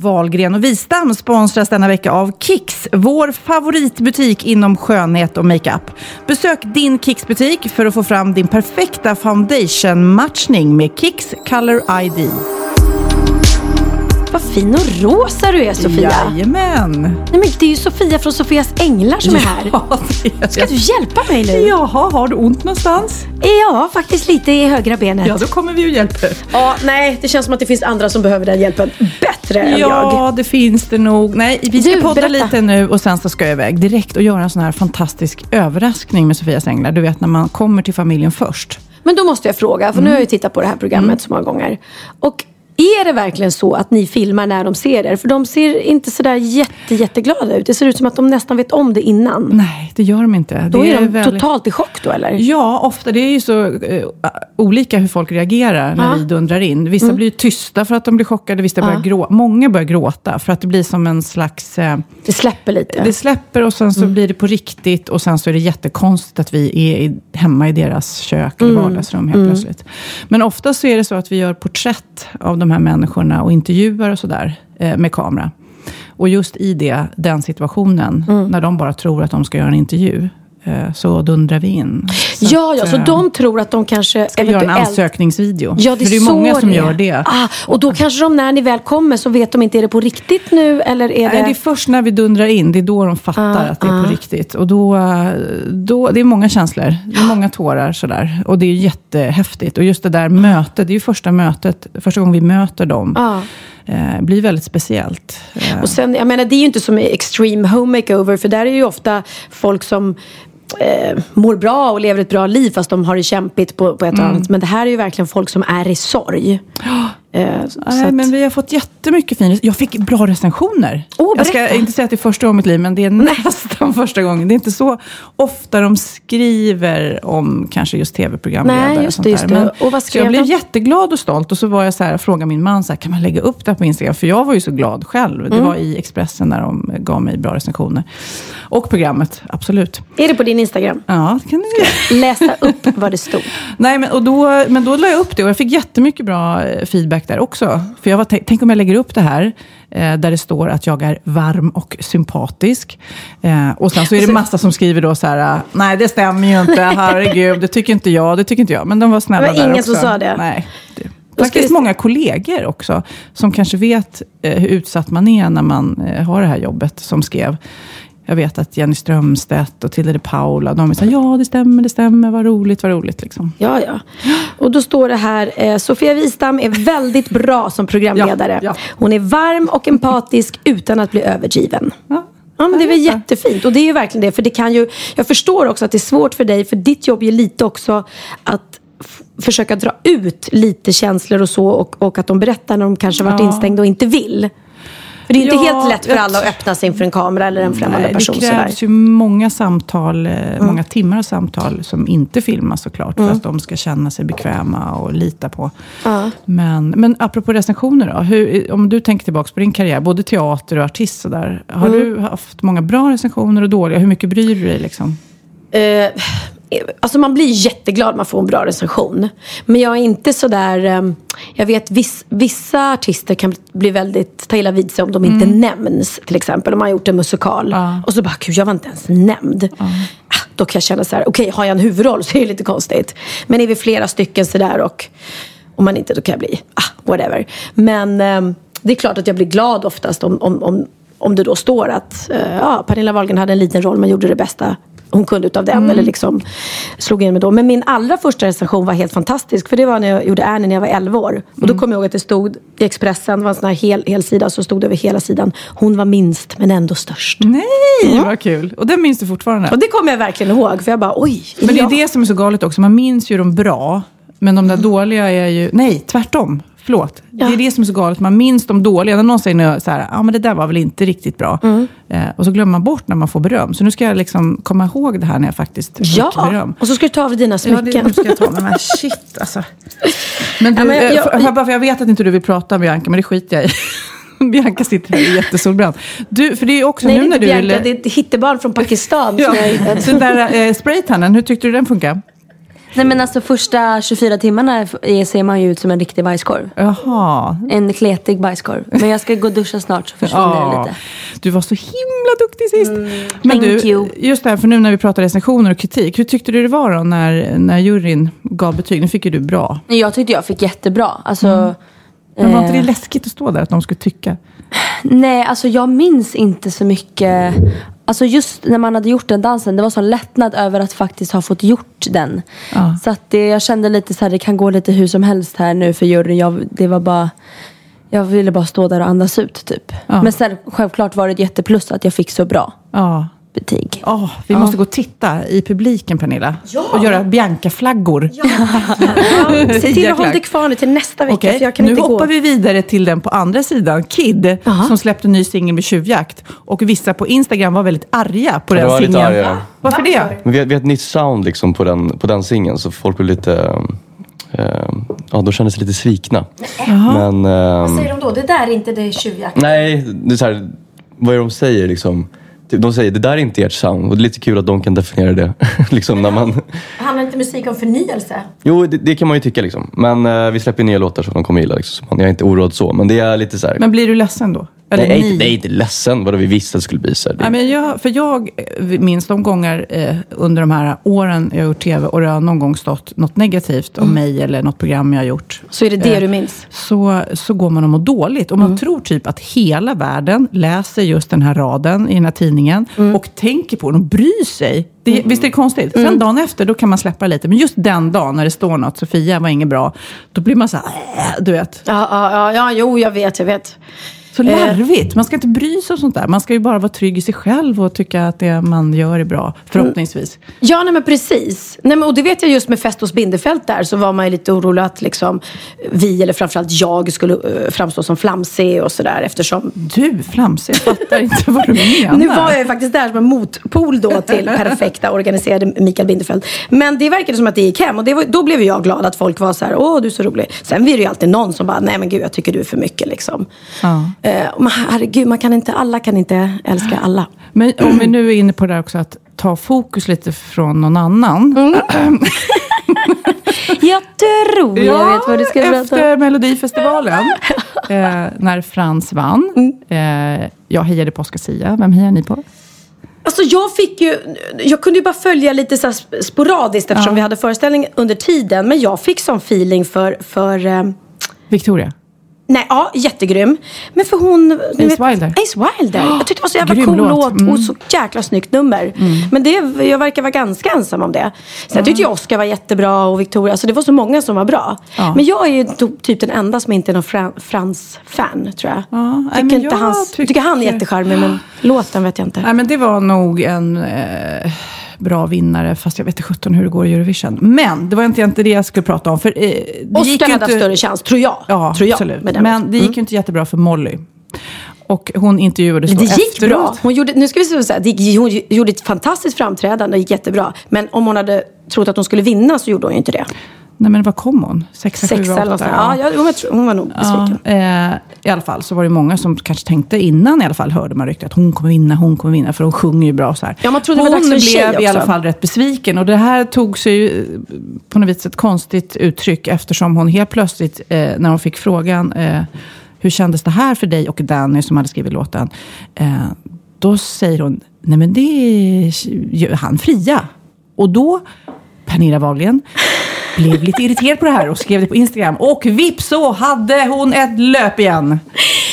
Wahlgren och Wistam sponsras denna vecka av Kicks, vår favoritbutik inom skönhet och makeup. Besök din Kicks-butik för att få fram din perfekta foundation-matchning med Kicks Color ID. Vad fin och rosa du är Sofia. Jajamän. Nej, men det är ju Sofia från Sofias Änglar som är här. Ja, det är Ska du hjälpa mig nu? Jaha, har du ont någonstans? Ja, faktiskt lite i högra benet. Ja, då kommer vi och hjälper. Ja, nej, det känns som att det finns andra som behöver den hjälpen bättre än jag. Ja, det finns det nog. Nej, vi ska Du, podda berätta. lite nu och sen så ska jag iväg direkt och göra en sån här fantastisk överraskning med Sofias Änglar. Du vet när man kommer till familjen först. Men då måste jag fråga, för nu har jag ju tittat på det här programmet så många gånger. Och är det verkligen så att ni filmar när de ser er? För de ser inte sådär jätte, jätteglada ut. Det ser ut som att de nästan vet om det innan. Nej, det gör de inte. Då det är de väldigt- totalt i chock då eller? Ja, ofta. Det är ju så eh, olika hur folk reagerar när Ja. vi dundrar in. Vissa blir tysta för att de blir chockade, vissa börjar grå- många börjar gråta för att det blir som en slags... Eh, Det släpper lite. det släpper och sen så blir det på riktigt och sen så är det jättekonstigt att vi är i, hemma i deras kök eller vardagsrum helt plötsligt. Men ofta så är det så att vi gör porträtt av de här människorna och intervjuar och sådär eh, med kamera. Och just i det, den situationen, när de bara tror att de ska göra en intervju, så dundrar vi in. Så ja, att, ja, så eh, de tror att de kanske ska göra en ansökningsvideo. Ja, det är För det är många som det gör det. Ah, och då kanske de när ni väl kommer så vet de inte, är det på riktigt nu eller är det... Nej, det är först när vi dundrar in, det är då de fattar att det är på riktigt. Och då, eh, då, det är många känslor, det är många tårar sådär. Och det är jättehäftigt. Och just det där mötet, det är ju första mötet, första gången vi möter dem. Ja. Eh, blir väldigt speciellt. Eh, Och sen, jag menar, det är ju inte som Extreme Home Makeover för där är ju ofta folk som eh, mår bra och lever ett bra liv fast de har det kämpigt på, på ett Mm. annat. Men det här är ju verkligen folk som är i sorg. Eh, så Nej, att- men vi har fått jättemycket fin Jag fick bra recensioner. Åh, jag ska inte säga att det är första gången i mitt liv, men det är nästan första gången. Det är inte så ofta de skriver om kanske just tv-programledare. Nej, just det, just det. Och vad så skrev jag blev de? jätteglad och stolt. Och så var jag så här, frågade min man, så här, kan man lägga upp det här på Instagram? För jag var ju så glad själv. Mm. Det var i Expressen när de gav mig bra recensioner. Och programmet, absolut. Är det på din Instagram? Ja, det kan du Läsa upp vad det stod. Nej, men, och då, men då la jag upp det och jag fick jättemycket bra eh, feedback där också. För jag var, tänk, om jag lägger upp det här, eh, där det står att jag är varm och sympatisk. Eh, och sen så är det massa som skriver då så här, eh, nej det stämmer ju inte, herregud, det tycker inte jag, det tycker inte jag. Men de var snälla Det var där ingen också. som sa det? Nej. Det. Faktiskt vi- många kollegor också, som kanske vet eh, hur utsatt man är när man eh, har det här jobbet, som skrev. Jag vet att Jenny Strömstedt och Tilde de Paula, de sa ja det stämmer, det stämmer, vad roligt, vad roligt. Liksom. Ja, ja. Och då står det här, eh, Sofia Wistam är väldigt bra som programledare. Ja, ja. Hon är varm och empatisk utan att bli överdriven. Ja. Ja, men det är väl jättefint. Och det är ju verkligen det. För det kan ju, jag förstår också att det är svårt för dig. För ditt jobb är lite också att försöka dra ut lite känslor och så. Och, och att de berättar när de kanske varit Ja. instängda och inte vill. För det är inte Ja, helt lätt för alla att öppna sig inför en kamera eller en främmande Nej, person. det sådär. krävs ju många samtal, eh, Mm. många timmar av samtal som inte filmas såklart. För att de ska känna sig bekväma och lita på. Ja. Men, men apropå recensioner då. Hur, om du tänker tillbaka på din karriär, både teater och artist. Sådär, har Mm. du haft många bra recensioner och dåliga? Hur mycket bryr du dig? Liksom? Eh, alltså man blir jätteglad man får en bra recension. Men jag är inte sådär... Eh, jag vet viss, vissa artister kan bli väldigt, ta illa vid sig om de inte nämns. Till exempel om man har gjort en musikal. Mm. Ja. Och så bara, gud jag var inte ens nämnd. Ah, Då kan jag känna så här, okej har jag en huvudroll så är det lite konstigt. Men är vi flera stycken sådär och om man inte, då kan jag bli, ah, whatever. Men eh, det är klart att jag blir glad oftast om, om, om, om det då står att eh, ja, Pernilla Wahlgren hade en liten roll men gjorde det bästa hon kunde utav den. Mm. Eller liksom slog in mig då. Men min allra första recension var helt fantastisk. För det var när jag gjorde Annie när jag var 11 år. Och Mm. då kommer jag ihåg att det stod i Expressen, det var en sån här hel, hel sida, så stod det över hela sidan. Hon var minst men ändå störst. Nej, vad kul. Och den minns du fortfarande? Och det kommer jag verkligen ihåg. För jag bara, oj. Men det är ja. det som är så galet också. Man minns ju de bra, men de där dåliga är ju... Nej, tvärtom. Förlåt. Det är det som är så galet. Man minns de dåliga. När någon säger så här, ja men det där var väl inte riktigt bra. Eh, och så glömmer man bort när man får beröm. Så nu ska jag liksom komma ihåg det här när jag faktiskt fick Ja, beröm. och så ska du ta av dig dina Ja, smycken. det ska jag ta med mig. Shit alltså. Men du, Ja, men jag- eh, jag- för, bara för jag vet att inte du vill prata med Bianca, men det skiter jag i. Bianca sitter här jättesolbränd. Du, för det är också Nej, det nu är när inte du Bianca, ville... det är ett hittebarn från Pakistan. Ja, jag den där eh, spraytannen, hur tyckte du den funkar? Nej men alltså första 24 timmarna är- ser man ju ut som en riktig bajskorv. Jaha. En kletig bajskorv. Men jag ska gå och duscha snart så försvinner det Ja, lite. Du var så himla duktig sist. Men Thank du, you. just det här, för nu när vi pratar recensioner och kritik. Hur tyckte du det var då när, när juryn gav betyg? Nu fick ju du bra. Jag tyckte jag fick jättebra. Alltså, Men var inte det eh, läskigt att stå där, att de skulle tycka? Nej, alltså jag minns inte så mycket. Alltså just när man hade gjort den dansen, det var sån lättnad över att faktiskt ha fått gjort den. Ja. Så att det, jag kände lite så här, det kan gå lite hur som helst här nu för juryn. Jag, det var bara, jag ville bara stå där och andas ut typ. Ja. Men sen självklart var det ett jätteplus att jag fick så bra Ja. Betyg. Åh, vi måste gå och titta i publiken, Pernilla. Och göra Bianca-flaggor. Se till Jäklar. att hålla dig kvar nu till nästa vecka. Okej, För jag kan nu inte hoppar gå. vi vidare till den på andra sidan. Kid, som släppte en ny singel med tjuvjakt. Och vissa på Instagram var väldigt arga på Ja, den singeln. arga. Varför det? Men vi har, vi har ett nytt sound liksom på den, på den singeln så folk blev lite... eh, ja, de kände sig lite svikna. Men... ehm, Säger de då? Det där är inte det tjuvjakt. nej, det är så här, vad är det de säger liksom? Typ, De säger det där är inte ert sound och det är lite kul att de kan definiera det. liksom när man, Handlar inte musik om förnyelse? jo, det, det kan man ju tycka liksom. Men eh, vi släpper nya låtar som de kommer gilla. Liksom. Så man- Jag är inte oroad så, men det är lite så här. Men blir du ledsen då? Eller nej, jag är ni? inte, nej, inte ledsen. Vadå, vi visste att det skulle bli så Ja, men jag, för jag eh, minns de gånger eh, under de här åren jag har gjort tv och det har någon gång stått något negativt om mig eller något program jag har gjort. Så är det det Eh, du minns? Så, så går man och mår dåligt. Och man tror typ att hela världen läser just den här raden i den här tidningen och tänker på den och bryr sig. Det, Visst är det konstigt? Sen dagen efter, då kan man släppa lite. Men just den dagen när det står något, Sofia var inget bra, då blir man så här, äh, du vet. Ja, ja, ja, ja, jo, jag vet, jag vet. Så larvigt. Man ska inte bry sig om sånt där. Man ska ju bara vara trygg i sig själv och tycka att det man gör är bra. Förhoppningsvis. Ja, nej men precis. Nej, men, och det vet jag just med Fest hos Bindefält där så var man ju lite orolig att liksom, vi, eller framförallt jag, skulle uh, framstå som flamsig och sådär eftersom Du, flamsig. Jag fattar inte vad du menar. Nu var jag ju faktiskt där som en motpol då till perfekta organiserade Mikael Bindefeld. Men det verkade som att det gick hem och det var, då blev jag glad att folk var så här, åh du är så rolig. Sen blir det ju alltid någon som bara, nej men gud jag tycker du är för mycket liksom. Ja. Eh, man, herregud, man kan inte, alla kan inte älska alla. Men om vi nu är inne på det där också, att ta fokus lite från någon annan. Jag tror jag vet vad du ska prata om. Efter Melodifestivalen, eh, när Frans vann. Mm. Eh, jag hejade på Oscar Sia. Vem hejar ni på? Alltså jag fick ju, jag kunde ju bara följa lite så sporadiskt eftersom Ja. vi hade föreställning under tiden. Men jag fick sån feeling för, för eh, Victoria. Nej, ja, jättegrym. Men för hon... Ace Wilder. Ace Wilder. Jag tyckte det var så jävla Grym cool låt. Mm. och så jäkla snyggt nummer. Men det, jag verkar vara ganska ensam om det. Sen tyckte jag Oscar var jättebra och Victoria. Alltså det var så många som var bra. Ja. Men jag är ju typ den enda som inte är någon Fran- Frans-fan, tror jag. Ja, nej, tycker inte jag hans, tycker- tycker han är jättecharmig, men låten vet jag inte. Nej, men det var nog en eh, bra vinnare, fast jag vet inte sjutton hur det går i Eurovision. Men det var inte, inte det jag skulle prata om. För, eh, det ju hade haft större chans, tror jag. Ja, tror jag absolut. Men låten. det gick ju inte jättebra för Molly. Och hon intervjuades då det gick efteråt. bra. Hon gjorde, nu ska vi säga så här, det gick, hon gjorde ett fantastiskt framträdande, det gick jättebra. Men om hon hade trott att hon skulle vinna så gjorde hon ju inte det. Nej, men vad kom hon? Sexa, Sexa sjua, eller åtta? Ja, ja, hon, var nog besviken. Ja, eh, I alla fall så var det många som kanske tänkte innan i alla fall hörde man ryktet att hon kommer vinna, hon kommer vinna för hon sjunger ju bra så här. Ja, man trodde det hon var dags för en tjej blev i alla fall rätt besviken och det här tog sig ju eh, på något vis ett konstigt uttryck eftersom hon helt plötsligt eh, när hon fick frågan eh, hur kändes det här för dig och Danny som hade skrivit låten. Eh, då säger hon, nej men det är han fria. Och då, Pernilla Wahlgren, blev lite irriterad på det här och skrev det på Instagram. Och vips så hade hon ett löp igen.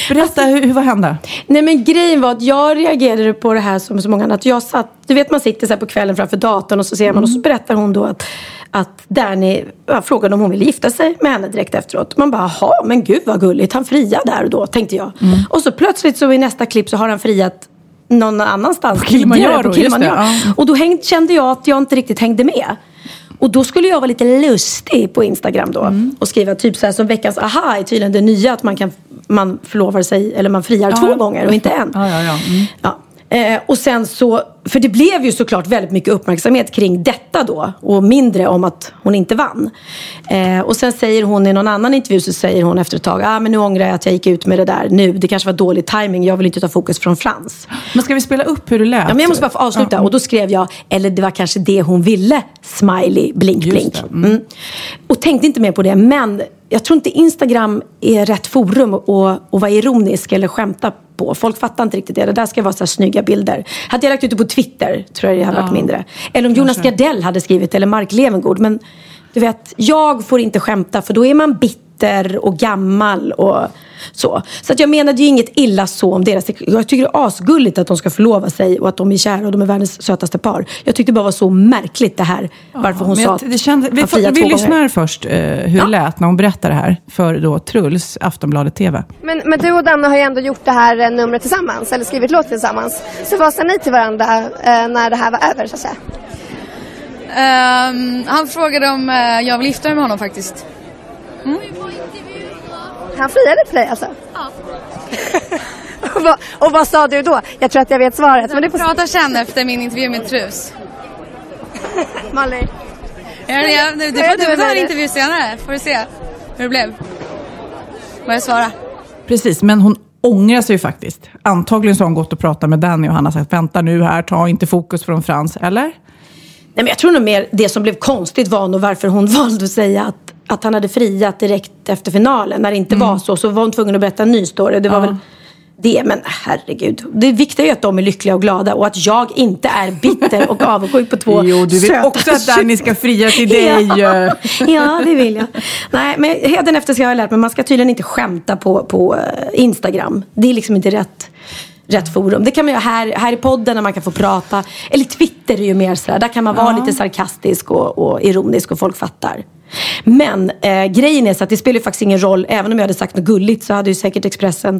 Berätta, hur, hur, vad hände? Nej men grejen var att jag reagerade på det här som så många andra. Jag satt, du vet man sitter så här på kvällen framför datorn och så ser man mm. och så berättar hon då att, att Danny jag frågade om hon ville gifta sig med henne direkt efteråt. Man bara, jaha men gud vad gulligt, han friar där och då tänkte jag. Mm. Och så plötsligt så i nästa klipp så har han friat någon annanstans Kilimanjaro, på Kilimanjaro. Ja. Och då häng, kände jag att jag inte riktigt hängde med. Och då skulle jag vara lite lustig på Instagram då. Mm. Och skriva typ så här som veckans aha är tydligen det nya att man kan man förlovar sig eller man friar ja. två gånger och inte en. Ja, ja, ja. Mm. ja. Eh, och sen så, för det blev ju såklart väldigt mycket uppmärksamhet kring detta då. Och mindre om att hon inte vann. Eh, och sen säger hon i någon annan intervju så säger hon efter ett tag, ah, men nu ångrar jag att jag gick ut med det där nu. Det kanske var dålig timing. jag vill inte ta fokus från Frans. Men ska vi spela upp hur det lät? Ja, men jag måste bara få avsluta. Ja. Och då skrev jag, eller det var kanske det hon ville. Smiley, blink, blink. Mm. Mm. Och tänkte inte mer på det. Men jag tror inte Instagram är rätt forum att, att vara ironisk eller skämta på. Folk fattar inte riktigt det. Det där ska vara så här snygga bilder. Hade jag lagt ut det på Twitter tror jag det hade ja. varit mindre. Eller om Jonas Gardell hade skrivit eller Mark Levengood. Men du vet, jag får inte skämta för då är man bitter och gammal och så. Så att jag menade ju inget illa så om deras... Jag tycker det är asgulligt att de ska förlova sig och att de är kära och de är världens sötaste par. Jag tyckte det bara var så märkligt det här. Varför hon sa det kände, Vi, får, vi lyssnar först eh, hur ja. det lät när hon berättade det här för då Truls, Aftonbladet TV. Men, men du och Danne har ju ändå gjort det här eh, numret tillsammans, eller skrivit låt tillsammans. Så vad sa ni till varandra eh, när det här var över så att säga? Um, han frågade om uh, jag vill gifta mig med honom faktiskt. Mm. Han friade till dig alltså? Ja. och, vad, och, vad, sa du då? Jag tror att jag vet svaret. Men det får prata sen efter min intervju med Trus. Molly? Ja, ja, du, du får ta en intervju senare, får du se hur det blev. Vad jag svarar. Precis, men hon ångrar sig ju faktiskt. Antagligen så har hon gått och pratat med Danny och han har sagt vänta nu här, ta inte fokus från Frans, eller? Nej, men jag tror nog mer det som blev konstigt var nog varför hon valde att säga att att han hade friat direkt efter finalen. När det inte mm. var så, så var hon tvungen att berätta en ny story. Det var ja. väl det, men herregud. Det viktiga är ju att de är lyckliga och glada och att jag inte är bitter och avundsjuk på två Jo, du vill också att Danny ska fria till dig. ja. ja, det vill jag. Nej, men hädanefter ska jag ha lärt mig, man ska tydligen inte skämta på, på eh, Instagram. Det är liksom inte rätt rätt forum. Det kan man göra här, här i podden när man kan få prata. Eller Twitter är ju mer sådär, där kan man vara ja. lite sarkastisk och, och ironisk och folk fattar. Men eh, grejen är så att det spelar ju faktiskt ingen roll. Även om jag hade sagt något gulligt så hade ju säkert Expressen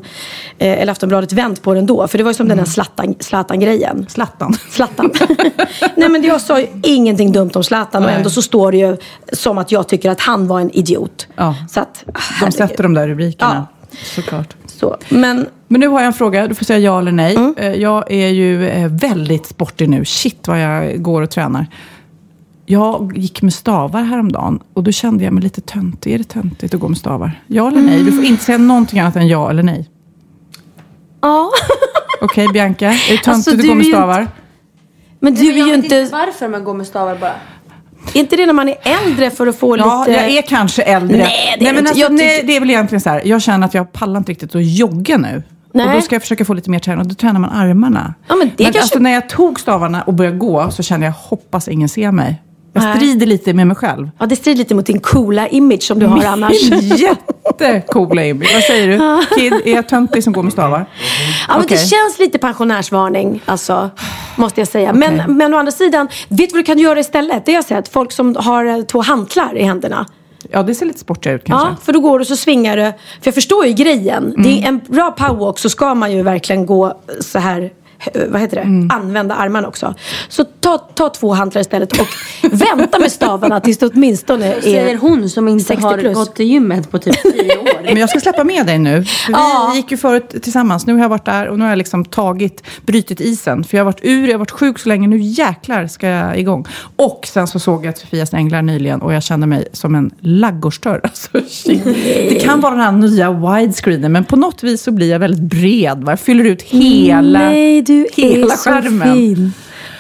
eh, eller Aftonbladet vänt på det ändå. För det var ju som mm. den här Zlatan, Zlatan-grejen. Zlatan? Zlatan. Nej men jag sa ju ingenting dumt om Zlatan och ändå så står det ju som att jag tycker att han var en idiot. Ja. Så att, De sätter de där rubrikerna. Ja. Såklart. Så. Men, Men nu har jag en fråga. Du får säga ja eller nej. Mm. Eh, jag är ju eh, väldigt sportig nu. Shit vad jag går och tränar. Jag gick med stavar häromdagen och då kände jag mig lite töntig. Är det töntigt att gå med stavar? Ja eller nej? Du får inte säga någonting annat än ja eller nej. Ja. Okej, okay, Bianca. Är det töntigt alltså, att gå med stavar? Inte... Men du är ju inte... varför man går med stavar bara. Är inte det när man är äldre för att få ja, lite... Ja, jag är kanske äldre. Nej, det är, nej, men alltså, nej, det är väl egentligen så här. Jag känner att jag pallar inte riktigt att jogga nu. Nej. Och då ska jag försöka få lite mer träning och då tränar man armarna. Ja, men det men kanske... alltså, när jag tog stavarna och började gå så kände jag, hoppas ingen ser mig. Jag strider lite med mig själv. Ja, det strider lite mot din coola image som du har Min annars. Jättecoola image. Vad säger du? Kid, är jag töntig som går med stavar? Ja, men okay. det känns lite pensionärsvarning, alltså, måste jag säga. Okay. Men, men å andra sidan, vet du vad du kan göra istället? Det har jag sett. Folk som har eh, två hantlar i händerna. Ja, det ser lite sportigt ut kanske. Ja, för då går du så svingar du. För jag förstår ju grejen. Mm. Det är en bra powerwalk så ska man ju verkligen gå så här vad heter det? Mm. använda armarna också. Så ta, ta två hantlar istället och vänta med stavarna tills det åtminstone är Säger hon som inte har plus. gått till gymmet på typ tio år. Men jag ska släppa med dig nu. Vi ja. gick ju förut tillsammans. Nu har jag varit där och nu har jag liksom tagit, brytit isen. För jag har varit ur, jag har varit sjuk så länge. Nu jäklar ska jag igång. Och sen så såg jag Sofias Änglar nyligen och jag kände mig som en laggårdsdörr. Alltså, det kan vara den här nya widescreenen men på något vis så blir jag väldigt bred. Va? Jag fyller ut hela... Nej, du Hela är skärmen. så fin.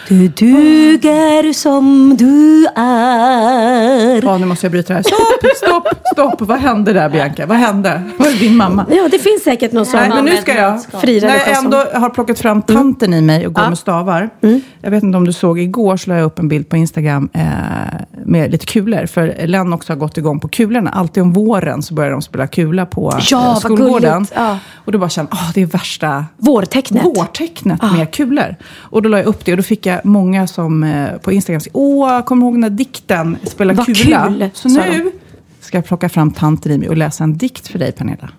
Du duger som du är. Ja, nu måste jag bryta det här. Stopp, stopp, stopp. Vad hände där, Bianca? Vad hände? var det din mamma. Ja, det finns säkert någon sån Nej, men nu ska jag, när jag ändå har plockat fram tanten i mig och går Ja. med stavar. Jag vet inte om du såg, igår så la jag upp en bild på Instagram eh, med lite kulor. För Len också har gått igång på kulorna. Alltid om våren så börjar de spela kula på Ja, eh, skolgården. Ja. Och då bara kände jag, ah, det är värsta Vårtecknet. vårtecknet med kulor. Och då la jag upp det och då fick jag många som eh, på Instagram skrev, åh, kommer du ihåg den där dikten, Spela Vad kula? kul, så nu ska jag plocka fram tanten i mig och läsa en dikt för dig, Pernilla.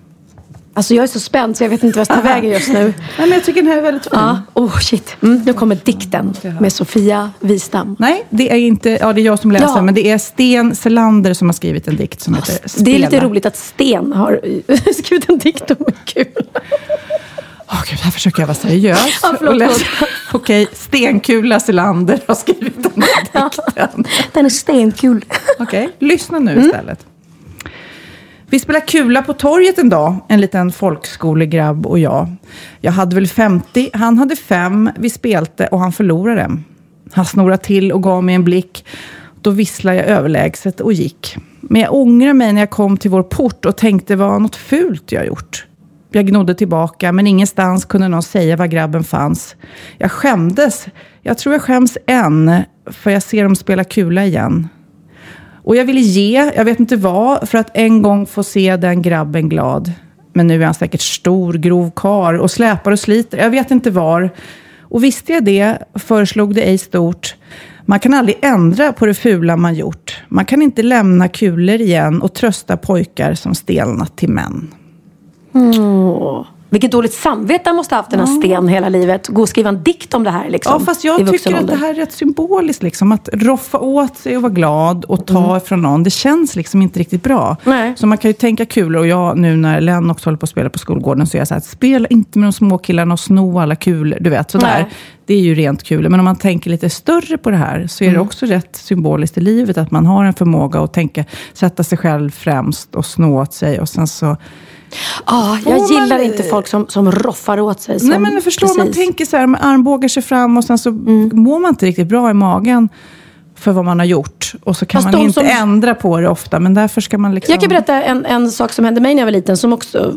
Alltså jag är så spänd så jag vet inte vad jag ska ta vägen just nu. Nej, men jag tycker den här är väldigt fin. Ja, oh shit. Mm, nu kommer dikten med Sofia Wistam. Nej, det är inte, ja det är jag som läser, Ja. men det är Sten Selander som har skrivit en dikt som heter Spela. Det är lite roligt att Sten har skrivit en dikt om kul. Åh gud, här försöker jag vara seriös. Ja, förlåt, läsa. Okej, Stenkula Selander har skrivit den här dikten. Den är stenkul. Okej, lyssna nu istället. Vi spelade kula på torget en dag, en liten folkskolegrabb och jag. Jag hade väl 50, han hade fem, vi spelte och han förlorade. Han snorade till och gav mig en blick. Då visslade jag överlägset och gick. Men jag ångrar mig när jag kom till vår port och tänkte vad något fult jag gjort. Jag gnodde tillbaka, men ingenstans kunde någon säga var grabben fanns. Jag skämdes. Jag tror jag skäms än, för jag ser dem spela kula igen. Och jag ville ge, jag vet inte vad, för att en gång få se den grabben glad. Men nu är han säkert stor, grov kar och släpar och sliter. Jag vet inte var. Och visste jag det, föreslog det ej stort. Man kan aldrig ändra på det fula man gjort. Man kan inte lämna kulor igen och trösta pojkar som stelnat till män. Åh, vilket dåligt samvete han måste ha haft den här Sten hela livet. Gå och skriva en dikt om det här liksom. Ja, fast jag tycker att det här är rätt symboliskt. Liksom, att roffa åt sig och vara glad och ta ifrån någon. Det känns liksom inte riktigt bra. Nej. Så man kan ju tänka kulor. Och jag nu när Len också håller på att spela på skolgården så är jag så här, spela inte med de små killarna och sno alla kulor. Du vet, sådär. Nej. Det är ju rent kul. Men om man tänker lite större på det här så är det också rätt symboliskt i livet. Att man har en förmåga att tänka, sätta sig själv främst och snå åt sig. Och sen så Får jag man- gillar inte folk som, som roffar åt sig. Som, Nej, men förstår, man precis. Mm. tänker så här, man armbågar sig fram och sen så mår man inte riktigt bra i magen för vad man har gjort. Och så kan Fast man inte som- ändra på det ofta, men därför ska man liksom... Jag kan berätta en, en sak som hände mig när jag var liten. Som också,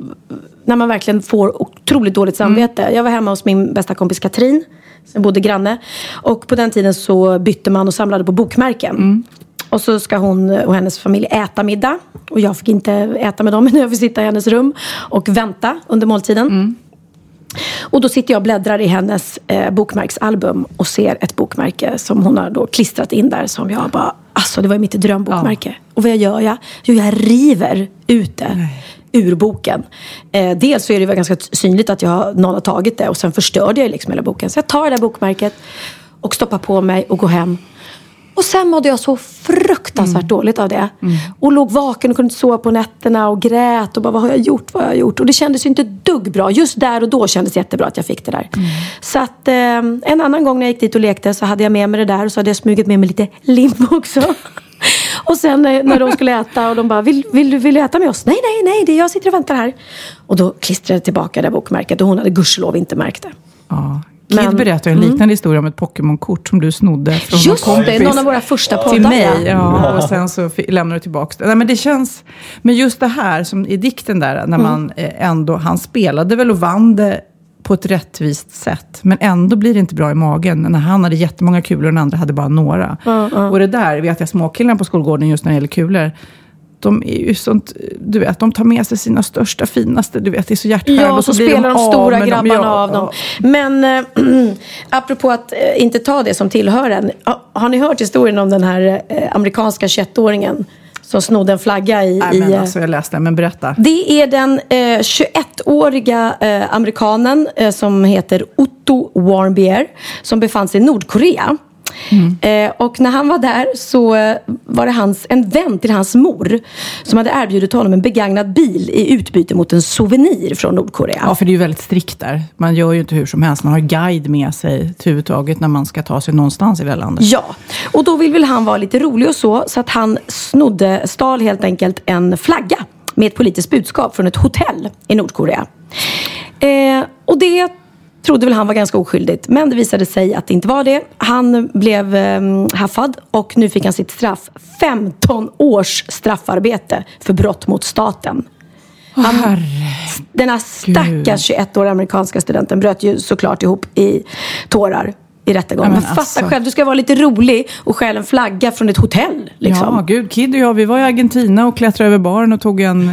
när man verkligen får otroligt dåligt samvete. Jag var hemma hos min bästa kompis Katrin. Som bodde granne. Och på den tiden så bytte man och samlade på bokmärken. Och så ska hon och hennes familj äta middag. Och jag fick inte äta med dem. Men jag fick sitta i hennes rum och vänta under måltiden. Och då sitter jag och bläddrar i hennes eh, bokmärksalbum och ser ett bokmärke som hon har då klistrat in där som jag bara, alltså det var ju mitt drömbokmärke. Och vad gör jag? Jo, jag river ut det ur boken. Eh, dels så är det väl ganska synligt att jag, någon har tagit det och sen förstörde jag liksom hela boken. Så jag tar det där bokmärket och stoppar på mig och går hem. Och sen mådde jag så fruktansvärt dåligt av det. Och låg vaken och kunde inte sova på nätterna och grät och bara vad har jag gjort, vad har jag gjort? Och det kändes ju inte dugg bra. Just där och då kändes det jättebra att jag fick det där. Så att eh, en annan gång när jag gick dit och lekte så hade jag med mig det där och så hade jag smugit med mig lite lim också. Och sen när, när de skulle äta och de bara, vill, vill, du, vill du äta med oss? Nej, nej, nej, det är jag sitter och väntar här. Och då klistrade jag tillbaka det bokmärket och hon hade gudskelov inte märkt det. Ja. Kid Men- berättade en liknande historia om ett Pokémon-kort som du snodde från Just någon det, kompis. någon av våra första poddar. till mig. ja. Ja, och sen så lämnade du tillbaka det. Nej, men det känns... Men just det här som i dikten där, när Mm. man eh, ändå... Han spelade väl och vann det på ett rättvist sätt. Men ändå blir det inte bra i magen. När han hade jättemånga kulor och den andra hade bara några. Och det där vet jag småkillarna på skolgården just när det gäller kulor. De är ju sånt, du vet, de tar med sig sina största, finaste, du vet, det är så hjärtskärande. Ja, och så, blir spelar de av stora dem. grabbarna Ja, av dem. ja. Men äh, apropå att eh, inte ta det som tillhör en. ha- Har ni hört historien om den här eh, amerikanska 21-åringen som snodde en flagga i... Nej, men alltså, jag läste men berätta. det är den eh, 21-åriga eh, amerikanen eh, som heter Otto Warmbier som befann sig i Nordkorea. Eh, och när han var där så var det hans, en vän till hans mor som hade erbjudit honom en begagnad bil i utbyte mot en souvenir från Nordkorea. Ja, för det är ju väldigt strikt där. Man gör ju inte hur som helst. Man har guide med sig överhuvudtaget när man ska ta sig någonstans i det landet. Ja, och då vill väl han vara lite rolig och så. Så att han snodde, stal helt enkelt en flagga med ett politiskt budskap från ett hotell i Nordkorea. Eh, och det trodde väl han var ganska oskyldigt. Men det visade sig att det inte var det. Han blev eh, haffad och nu fick han sitt straff. 15 års straffarbete för brott mot staten. Han, den här stackars 21-åriga amerikanska studenten bröt ju såklart ihop i tårar i rättegången. Ja, men men fatta alltså. själv, du ska vara lite rolig och stjäla en flagga från ett hotell. Liksom. Ja, gud. Kid och jag, vi var i Argentina och klättrade över baren och tog en,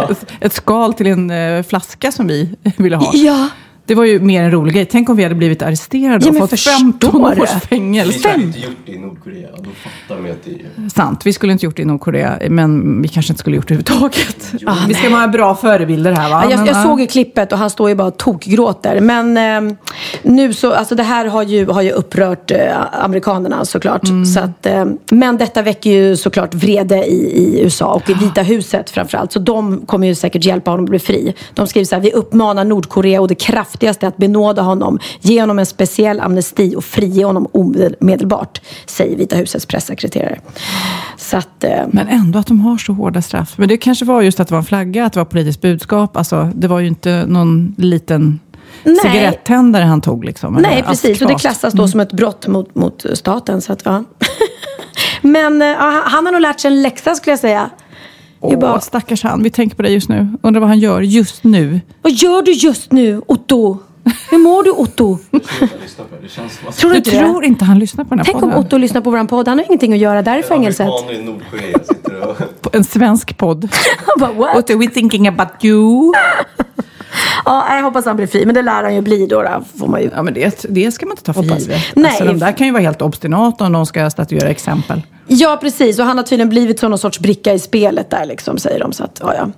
ett skal till en eh, flaska som vi ville ha. Ja. Det var ju mer en rolig grej. Tänk om vi hade blivit arresterade Ja, och fått förstår 15 det. års fängelse. Vi hade inte gjort det i Nordkorea. Då fattar man att det är. Sant, vi skulle inte gjort det i Nordkorea, men vi kanske inte skulle gjort det överhuvudtaget. Ah, vi ska vara bra förebilder här va? Ja, jag, Men, jag ja. såg ju klippet och han står ju bara och tokgråter. Men eh, nu så, alltså det här har ju, har ju upprört eh, amerikanerna såklart. Mm. Så att, eh, men detta väcker ju såklart vrede i, i USA och i Vita huset framförallt. Så de kommer ju säkert hjälpa honom att bli fri. De skriver så här, vi uppmanar Nordkorea och det kraftigaste att benåda honom. Ge honom en speciell amnesti och frige honom omedelbart. Säger Vita husets pressekreterare. Så att, eh, Men ändå att de har så hårda straff. Men det kanske var just att det var en flagga, att det var politiskt budskap. Alltså, det var ju inte någon liten Nej. cigarettändare han tog. Liksom, Nej, precis. Och det klassas då som ett brott mot, mot staten. Så att, ja. Men eh, ja, han har nog lärt sig en läxa skulle jag säga. Det är Åh, bara, stackars han. Vi tänker på det just nu. Undrar vad han gör just nu. vad gör du just nu, Otto? Hur mår du, Otto? Tror du Jag inte det? tror inte han lyssnar på den här Tänk om podden. Otto lyssnar på vår podd. Han har ingenting att göra där i fängelset. Amerikaner i Nordkorea sitter och... På En svensk podd. Han bara, what? What are we thinking about you? Ja, jag hoppas han blir fri. Men det lär han ju bli då. då får man ju. Ja, men det, det ska man inte ta för Hoppas. givet. Nej. Alltså, de där kan ju vara helt obstinata om de ska statuera exempel. Ja, precis. Och han har tydligen blivit som någon sorts bricka i spelet där, liksom, säger de. Så att, ja, ja.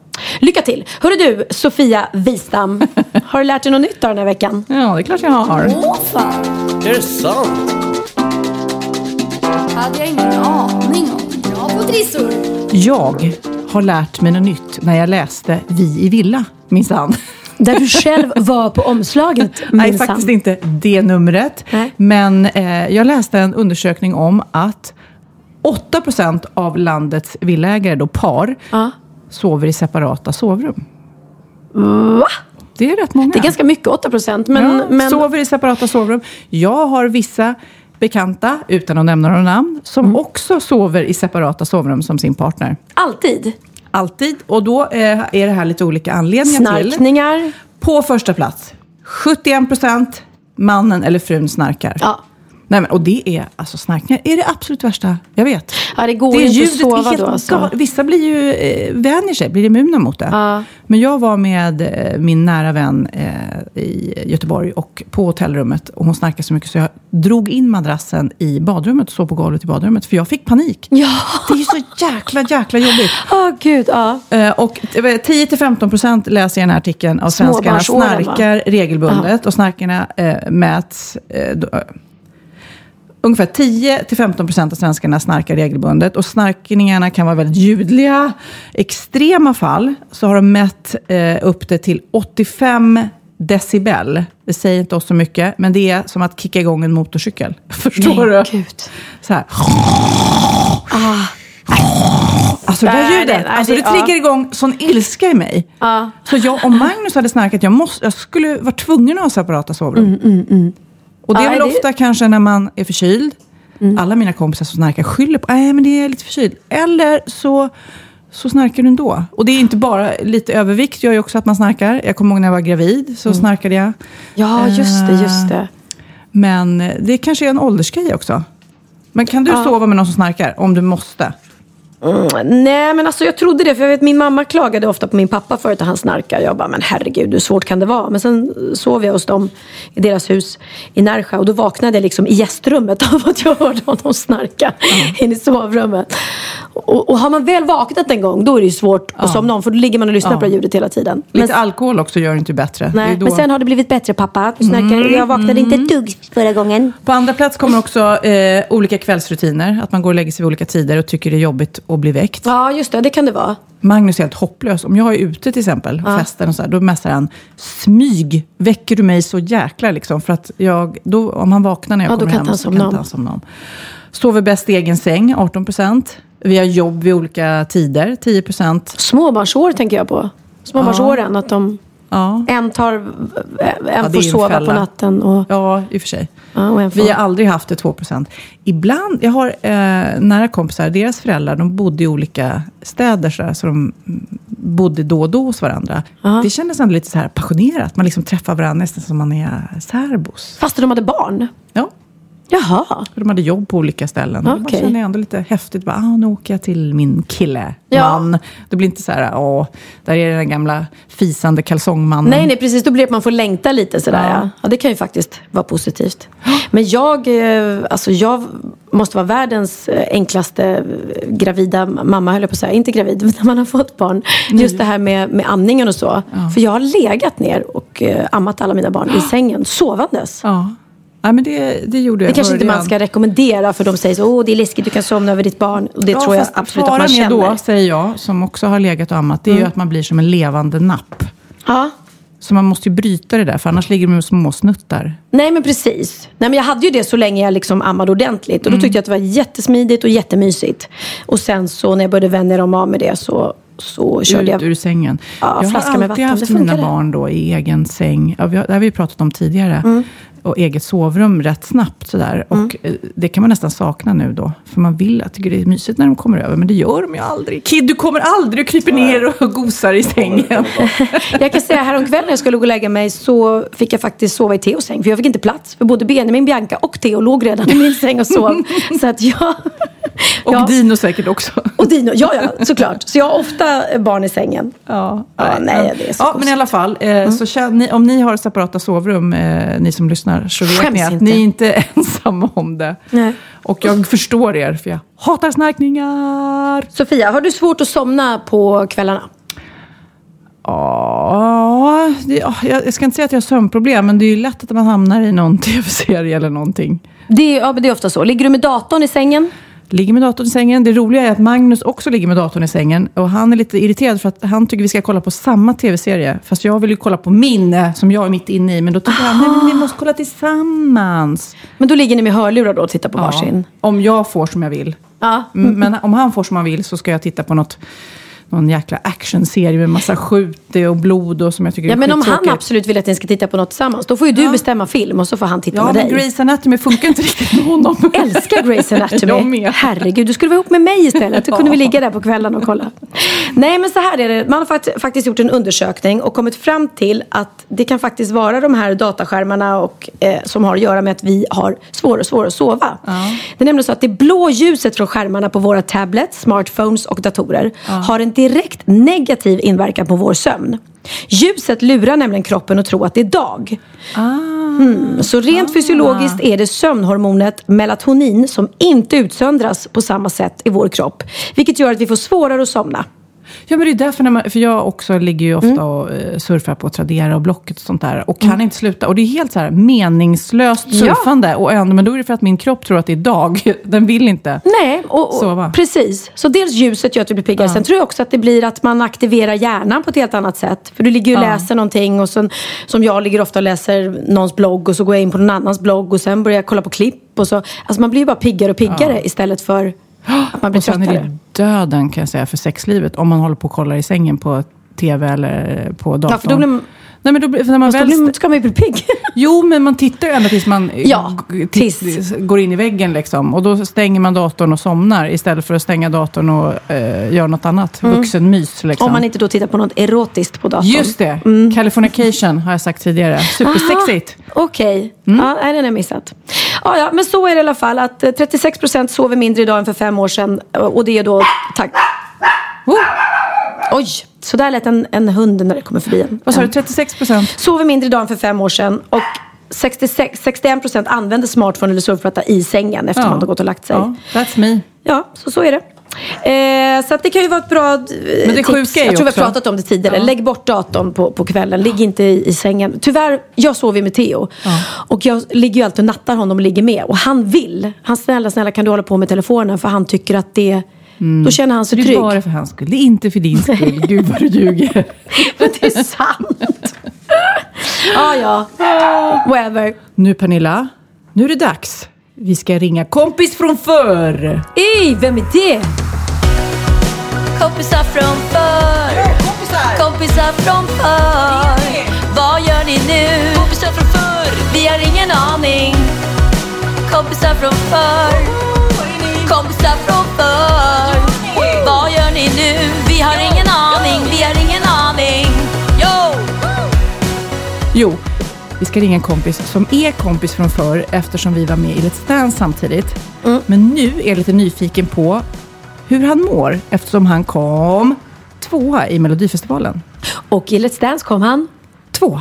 Lycka till! Hörru du, Sofia Wistam. Har du lärt dig något nytt den här veckan? Ja, det är klart jag har. Åh, fan. Är det sant? hade jag ingen aning om. Bra på trissor. Jag har lärt mig något nytt när jag läste Vi i villa, minsann. Där du själv var på omslaget, Nej, faktiskt inte det numret. Nej. Men eh, jag läste en undersökning om att 8% av landets villaägare, då par, Ja. sover i separata sovrum. Va? Det är rätt många. Det är ganska mycket, 8 procent. Men, ja, men Sover i separata sovrum. Jag har vissa bekanta, utan att nämna några namn, som Mm. också sover i separata sovrum som sin partner. alltid. Alltid. Och då eh, är det här lite olika anledningar till. Snarkningar. På första plats, 71 procent mannen eller frun snarkar. Ja. Nej, men, och det är, alltså snarkningar är det absolut värsta jag vet. Ja, det går det inte att sova helt då. Alltså. Vissa blir ju, eh, vänjer sig, blir immuna mot det. Ja. Men jag var med eh, min nära vän eh, i Göteborg och på hotellrummet. Och hon snarkade så mycket så jag drog in madrassen i badrummet och sov på golvet i badrummet. För jag fick panik. Ja. Det är ju så jäkla, jäkla jobbigt. Åh, gud. Ja. Eh, Och 10-15% läser jag i den här artikeln av svenskarna va? snarkar regelbundet. Och snarkarna eh, mäts... Ungefär 10-15% av svenskarna snarkar regelbundet. Och snarkningarna kan vara väldigt ljudliga. extrema fall så har de mätt eh, upp det till 85 decibel. Det säger inte oss så mycket, men det är som att kicka igång en motorcykel. Förstår Nej, du? gud. Så här. Alltså det där ljudet, alltså det- triggar igång sån ilska i mig. Ja. Så jag, om Magnus hade snarkat, jag, måste, jag skulle vara tvungen att ha separata sovrum. Och det är Ja, väl det- ofta kanske när man är förkyld. Alla mina kompisar som snarkar skyller på, nej men det är lite förkyld. Eller så, så snarkar du ändå. Och det är inte bara lite övervikt, gör ju också att man snarkar. Jag kommer ihåg när jag var gravid, så snarkade jag. ja, just det, just det. Men eh, det kanske är en åldersgrej också. Men kan du sova med någon som snarkar, om du måste? Mm, nej, men alltså jag trodde det. För jag vet min mamma klagade ofta på min pappa förut att han snarkar. Jag bara, men herregud, hur svårt kan det vara? Men sen sov jag hos dem i deras hus i Närsjö. Och då vaknade jag liksom i gästrummet av att jag hörde honom snarka in i sovrummet. Och, och har man väl vaknat en gång, då är det ju svårt att somna om. För då ligger man och lyssnar Ja. på det ljudet hela tiden. Men, Lite alkohol också gör det inte bättre. Nej, då- men sen har det blivit bättre pappa. Snarkar, jag vaknade inte ett dugg förra gången. På andra plats kommer också eh, olika kvällsrutiner. Att man går och lägger sig vid olika tider och tycker det är jobbigt att bli väckt. Ja, just det. Det kan det vara. Magnus är helt hopplös. Om jag är ute till exempel, festen och så här, då mässar han smyg. Väcker du mig så jäkla liksom? För att jag, då, om han vaknar när jag Ja, kommer hem så kan inte han somna om. Sover bäst i egen säng, 18 procent. Vi har jobb vid olika tider, 10 procent. Småbarnsår tänker jag på. Småbarnsåren, att de... Ja. En, tar, en Ja, får sova fälla. på natten och, Ja, i och för sig. ja. Vi har aldrig haft det 2% Ibland, jag har eh, nära kompisar, deras föräldrar, de bodde i olika städer så, där, så de bodde då och då hos varandra. Det kändes ändå lite så här passionerat. Man liksom träffar varandra nästan som man är särbos. Fast de hade barn? Ja, Jaha. för de hade jobb på olika ställen. Okej. Man känner ändå lite häftigt. Bara, ah, nu åker jag till min kille, Ja. man. Det blir inte så här, åh, där är den gamla fisande kalsongmannen. Nej, nej, precis. Då blir det att man får längta lite sådär. Ja. Ja. Ja. det kan ju faktiskt vara positivt. Men jag, eh, alltså jag måste vara världens eh, enklaste eh, gravida mamma, höll jag på att säga. Inte gravid, men när man har fått barn. Just det här med, med amningen och så. För jag har legat ner och ammat alla mina barn i sängen, sovandes. Ja. Nej, men det, det gjorde Det jag kanske inte man ska rekommendera för de säger så, åh det är läskigt, du kan somna över ditt barn. Och det tror jag absolut att man känner. då, säger jag, som också har legat och ammat, det är ju att man blir som en levande napp. Ja. Så man måste ju bryta det där, för annars ligger de med små snuttar. Nej men precis. Nej, men jag hade ju det så länge jag liksom ammade ordentligt. Och Mm. då tyckte jag att det var jättesmidigt och jättemysigt. Och sen så när jag började vänja dem av med det så, så körde Ut jag... ur sängen. Ja, jag har alltid vatten, haft det mina barn då i egen säng. Ja, vi har, det har vi pratat om tidigare. Mm. Och eget sovrum rätt snabbt sådär. Och eh, det kan man nästan sakna nu då. För man vill att det är mysigt när de kommer över. Men det gör de ju aldrig. Kid, du kommer aldrig och kryper ner och gosar i sängen. Jag kan säga häromkvällen när jag skulle gå och lägga mig så fick jag faktiskt sova i Theos säng. För jag fick inte plats. För både Benjamin, Bianca och Theo låg redan i min säng och sov. Så att jag... Och ja, Dino säkert också. och Dino, ja ja, såklart. Så jag har ofta barn i sängen. Ja, Ja, nej, det är så ja, men i alla fall, eh, så känn, ni, om ni har separata sovrum, eh, ni som lyssnar, så vet Skäms ni att inte. ni är inte ensamma om det. Nej. Och jag förstår er, för jag hatar snarkningar. Sofia, har du svårt att somna på kvällarna? Ja, jag ska inte säga att jag har sömnproblem, men det är ju lätt att man hamnar i någon tv-serie eller någonting. Det är, ja, men det är ofta så. Ligger du med datorn i sängen? Ligger med datorn i sängen. Det roliga är att Magnus också ligger med datorn i sängen. Och han är lite irriterad för att han tycker vi ska kolla på samma tv-serie. Fast jag vill ju kolla på min, eh, som jag är mitt inne i. Men då tycker han, nej men vi måste kolla tillsammans. Men då ligger ni med hörlurar då och tittar på varsin? om jag får som jag vill. Ja. Mm, Men om han får som han vill så ska jag titta på något, någon jäkla actionserie med massa skjut och blod och som jag tycker Ja, är men om han absolut vill att ni ska titta på något tillsammans, då får ju du bestämma film och så får han titta Ja, med men dig. Grey's Anatomy funkar inte riktigt med honom. Älskar Jag Anatomy. med. Herregud, du skulle vara ihop med mig istället. Då kunde vi ligga där på kvällen och kolla. Nej, men så här är det. Man har fakt- faktiskt gjort en undersökning och kommit fram till att det kan faktiskt vara de här dataskärmarna och, eh, som har att göra med att vi har svårare och svårare att sova. Det är nämligen så att det blå ljuset från skärmarna på våra tablets, smartphones och datorer har en direkt negativ inverkan på vår sömn. Ljuset lurar nämligen kroppen att tro att det är dag. Mm, så rent fysiologiskt är det sömnhormonet melatonin som inte utsöndras på samma sätt i vår kropp. Vilket gör att vi får svårare att somna. Ja, men det är därför, när man, för jag också ligger ju ofta och eh, surfar på Tradera och Blocket och sånt där. Och kan inte sluta. Och det är helt så här meningslöst Ja. surfande. Och ändå, men då är det för att min kropp tror att det är dag. Den vill inte. Nej, och, Sova. och, precis. Så dels ljuset gör att du blir piggare. Sen tror jag också att det blir att man aktiverar hjärnan på ett helt annat sätt. För du ligger ju och Ja. läser någonting och sen, som jag ligger ofta och läser någons blogg och så går jag in på någon annans blogg och sen börjar jag kolla på klipp och så. Alltså man blir ju bara piggare och piggare istället för att man blir Och sen är tröttare. det döden kan jag säga för sexlivet. Om man håller på och kollar i sängen på tv eller på datorn. Ja, för då blir man- Nej, men då, när man då väl blir- ska man ju bli pigg. Jo, men man tittar ju ända tills man Ja, tills- går in i väggen. Liksom. Och då stänger man datorn och somnar istället för att stänga datorn och eh, göra något annat. Vuxenmys. Liksom. Om man inte då tittar på något erotiskt på datorn. Just det. Californication har jag sagt tidigare. Supersexigt. Okej, Mm. ja, den har jag missat. Ja, ja, men så är det i alla fall att eh, 36% sover mindre idag än för fem år sedan. Och det är då tack... Oh, Oj, så där lät en, en hund när det kommer förbi en. vad sa du? 36 procent? Sover mindre idag än för fem år sedan. Och 66, 61% använder smartphone eller surfplatta i sängen efter man har gått och lagt sig. Ja, that's me. Ja, så, så är det. Eh, så det kan ju vara ett bra eh, Men det tips. sjuka är ju Jag tror vi också- har pratat om det tidigare. Ja. Lägg bort datorn på, på kvällen. Ligg inte i, i sängen. Tyvärr, jag sover ju med Theo. Och jag ligger ju alltid och nattar honom och ligger med. Och han vill. Han snälla, snälla kan du hålla på med telefonen? För han tycker att det... Då känner han sig Det är trygg. bara för hans skull. Det är inte för din skull. Gud vad du ljuger. Men det är sant. ja, ja. Whatever. Nu Pernilla, nu är det dags. Vi ska ringa kompis från förr. Ey, vem är det? Kompisar från förr. Kompisar. Kompisar från förr. Vad gör ni nu? Kompisar från förr. Vi har ingen aning. Kompisar från förr. Kompisar från förr. Vad gör ni nu? Vi har ingen aning. Vi har ingen aning. Jo! Jo, vi ska ringa en kompis som är kompis från förr eftersom vi var med i Let's Dance samtidigt. Men nu är jag lite nyfiken på hur han mår eftersom han kom tvåa i Melodifestivalen. Och i Let's Dance kom han, Två.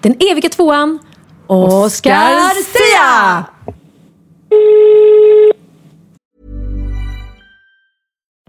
den eviga tvåan, Oscar Sia!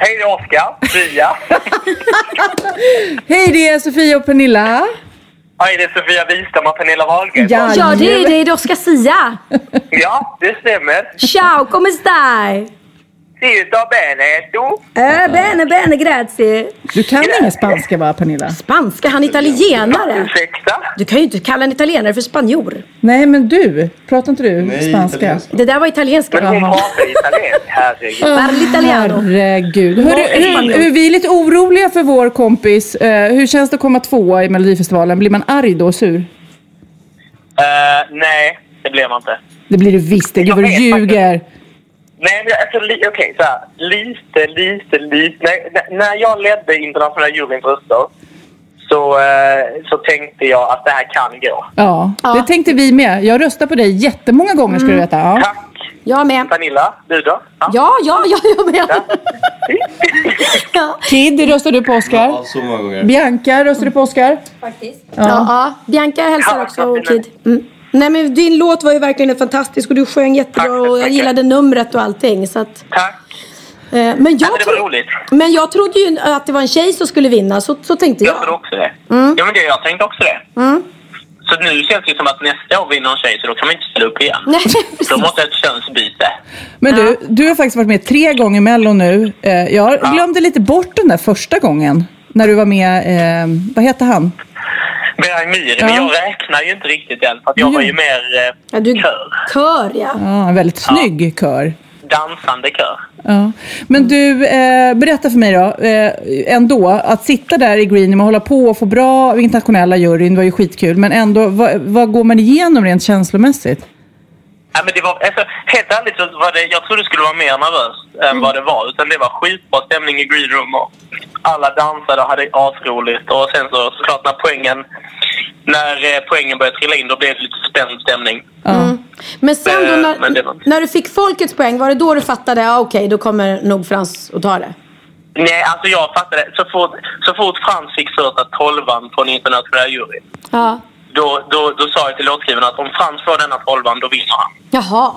Hej, det är Oskar. Fia. Hej, det är Sofia och Pernilla. Hej, det är Sofia Wistam och Pernilla Wahlgren. Ja, Ja, det är det. Det är Oscar Sia. Ja, det stämmer. Ciao, come stai? Si, sto bene. Tu? Eh, bene, bene, grazie. Du kan ingen spanska va, Pernilla? Spanska, han är italienare. Ursäkta? Du kan ju inte kalla en italienare för spanjor. Nej, men du. Pratar inte du spanska? Det där var italienska. Men hon pratar italiensk. Herregud. Parli italiano. Herregud. Hörru, hur, hur, vi är lite oroliga för vår kompis. Eh, hur känns det att komma tvåa i Melodifestivalen? Blir man arg då och sur? Eh, nej, det blir man inte. Det blir du visst. Det. Gud vad du ljuger. Nej, men alltså, li- okej, så här. Lite, lite, lite. När, när jag ledde internationella juryns röster så, eh, så tänkte jag att det här kan gå. Ja, det tänkte vi med. Jag röstar på dig jättemånga gånger ska du veta. Ja. Tack. Jag med. Pernilla, du då? Ja, ja, ja, jag med. Kid, röstar du på Oscar? Ja, så många gånger. Bianca, röstar du på Oscar? Faktiskt. Ja. Ja, Bianca hälsar också och Kid. Mm. Nej men din låt var ju verkligen fantastisk och du sjöng jättebra och jag gillade numret och allting så att... Tack. Eh, Men Ja, jag, tro- roligt. men jag trodde ju att det var en tjej som skulle vinna, så, så tänkte Jag jag. tror också det. Mm. Ja, men det, jag tänkte också det. Mm. Så nu känns det som att nästa år vinner en tjej, så då kan man inte ställa upp igen. Nej, Då måste jag ett könsbyte. Men du, du har faktiskt varit med tre gånger i Mello nu. Eh, jag glömde lite bort den där första gången. När du var med, eh, vad heter han? Berang Myhre, Ja. men jag räknar ju inte riktigt än, för att jag Jo. var ju mer eh, Ja, du... kör. Kör ja. Ja, en väldigt snygg kör. Dansande kör. Ja. Men du, eh, berätta för mig då, eh, ändå, att sitta där i Greenham och hålla på och få bra internationella juryn var ju skitkul. Men ändå, vad, vad går man igenom rent känslomässigt? Ja, men det var, alltså, helt ärligt så var det, jag trodde det skulle vara mer nervöst än vad det var. Utan det var skitbra stämning i green room och alla dansade och hade asroligt. Och sen så såklart när poängen, när eh, poängen började trilla in då blev det lite spänd stämning. Mm. Men sen då Eh, när, men var- när du fick folkets poäng, var det då du fattade, ja okej, då kommer nog Frans att ta det? Nej, alltså jag fattade. Så fort, så fort Frans fick första tolvan på den internationella juryn. Ja. Då, då, då sa jag till låtskrivaren att om Frans får denna tolvan, då vinner han. Jaha.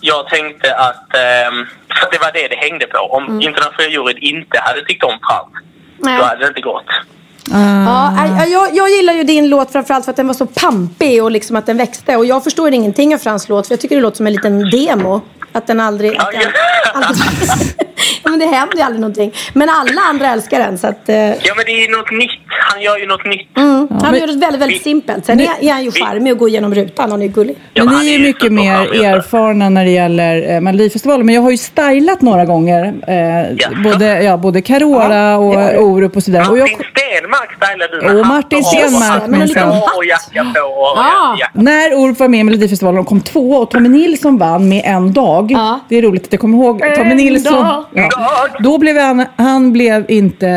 Jag tänkte att, ehm, för att det var det det hängde på. Om Mm. internationella juryn inte hade tyckt om Frans, Nej. då hade det inte gått. Ja, jag, jag, jag gillar ju din låt framförallt för att den var så pampig och liksom att den växte. Och jag förstår ingenting av Frans låt för jag tycker det låter som en liten demo. Att den aldrig... Att den, aldrig ja, men det händer ju aldrig någonting. Men alla andra älskar den så att... Eh, Ja, men det är något nytt. Han gör ju något nytt. mm, han gör det väldigt, väldigt simpelt. Sen är, är han ju charmig och går igenom rutan. Han är ju gullig. Men ni är ju mycket mer erfarna när det gäller eh, Melodifestivalen. Men jag har ju stylat några gånger. Eh, både, ja, både Carola och Orup och sådär. Och jag, Martin Stenmark stylade du med Och Martin och- Stenmark och- minsann. och- och jacka på. Och, Ah. ja. när Orup var med i Melodifestivalen och kom två och Tommy Nilsson vann med en dag. Det är roligt att jag kommer ihåg Tommy Nilsson. dag. Ja, då blev han, han blev inte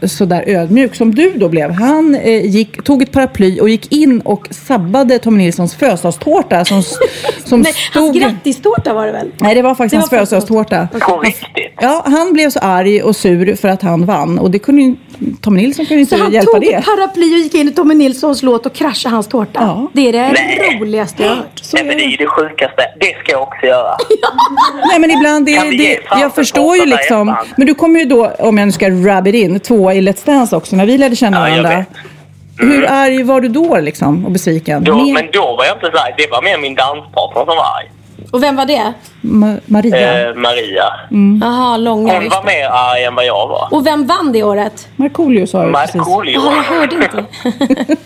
eh, sådär ödmjuk som du då blev. Han eh, gick, tog ett paraply och gick in och sabbade Tommy Nilssons födelsedagstårta som, som Nej, hans stod... grattistårta var det väl? Nej, det var faktiskt Det hans födelsedagstårta. På riktigt. Ja, han blev så arg och sur för att han vann. Och det kunde ju, Tommy Nilsson kunde Så inte han hjälpa tog det. ett paraply och gick in i Tommy Nilssons låt och kraschade hans tårta. Det är det Nej. roligaste jag har hört. Nej, men det är ju det sjukaste. Det ska jag också göra. Nej men ibland, det, det, jag förstår ju liksom. Men du kommer ju då, om jag nu ska rub it in, tvåa i Let's Dance också. När vi lärde känna varandra. vet. Hur arg var du då liksom? Och besviken? Då, men då var jag inte så arg. Det var mer min danspartner som var arg. Och vem var det? Ma- Maria? Eh, Maria. Jaha, långa. Hon var mer arg än vad jag var. Och vem vann det året? Markoolio sa jag precis. Markoolio. Ja, jag hörde inte.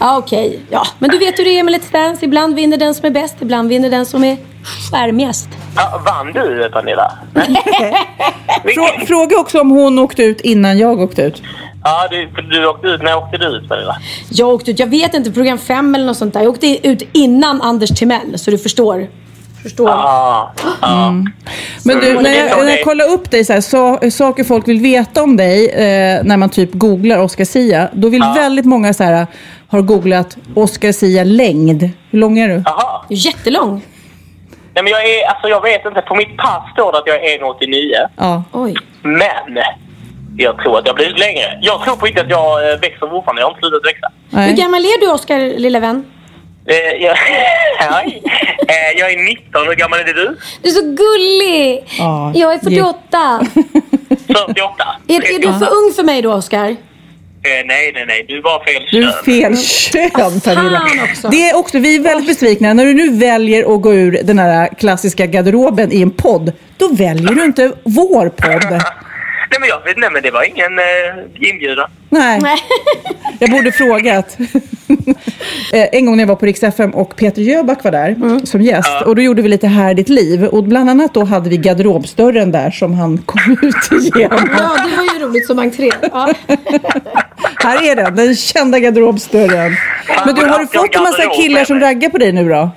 ja, okej. Ja, men du vet hur det är med Let's Dance. Ibland vinner den som är bäst, ibland vinner den som är skärmigast. Ja, vann du, Pernilla? Frå- Fråga också om hon åkte ut innan jag åkte ut. Ja, du, du åkte ut. När åkte du ut, Pernilla? Jag åkte ut, jag vet inte, program 5 eller något sånt där. Jag åkte ut innan Anders Timell, så du förstår. Förstår. Ja. ja. Men du, Mm. när Det är jag, när jag kollar upp dig, så här, så, saker folk vill veta om dig, eh, när man typ googlar Oscar Sia. Då vill väldigt många så här, har googlat Oscar Sia längd. Hur lång är du? Jaha. Jättelång. Nej, men jag är, alltså jag vet inte. På mitt pass står det att jag är 1,89. Ja. Oj. Men jag tror att jag blir längre. Jag tror på riktigt att jag eh, växer fortfarande. Jag har inte slutat växa. Hur gammal är du, Oskar, lilla vän? Eh, jag. Eh, jag är 19. Hur gammal är du? Du är så gullig! Ja, Jag är 48. 48. Är, är du för ung för mig då, Oskar? Eh, nej, nej, nej. Du var fel Du är kön. fel kön, Pernilla. också. Det är också, vi är väldigt besvikna. När du nu väljer att gå ur den här klassiska garderoben i en podd, då väljer du inte vår podd. Nej, men jag vet nej, men det var ingen eh, inbjudan. Nej, jag borde frågat. Eh, en gång när jag var på Rix FM och Peter Jöback var där som gäst. Och då gjorde vi lite Här är ditt liv. Och bland annat då hade vi garderobsdörren där som han kom ut igenom. Ja, det var ju roligt som entré. Ja. Här är den, den kända garderobsdörren. Men du, har du fått en massa killar som raggar på dig nu då?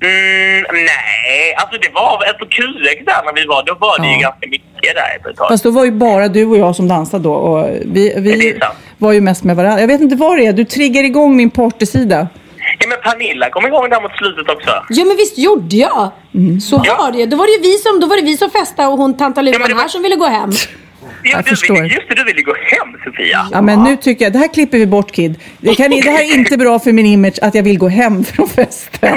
Mm, nej, alltså det var alltså, på QX där när vi var, då var det ju ganska mycket där ett tag. Fast då var ju bara du och jag som dansade då. Och vi vi var ju mest med varandra. Jag vet inte vad det är, du triggar igång min partysida. Ja, men Pernilla kom igång där mot slutet också. Ja men visst gjorde jag. Så var det Då var det ju vi som, då var det vi som festade och hon tanta Luvan här som ville gå hem. Ja, du, förstår. Ville, just det, du ville gå hem Sofia. Ja, men nu tycker jag, det här klipper vi bort Kid. Det, kan, det här är inte bra för min image att jag vill gå hem från festen.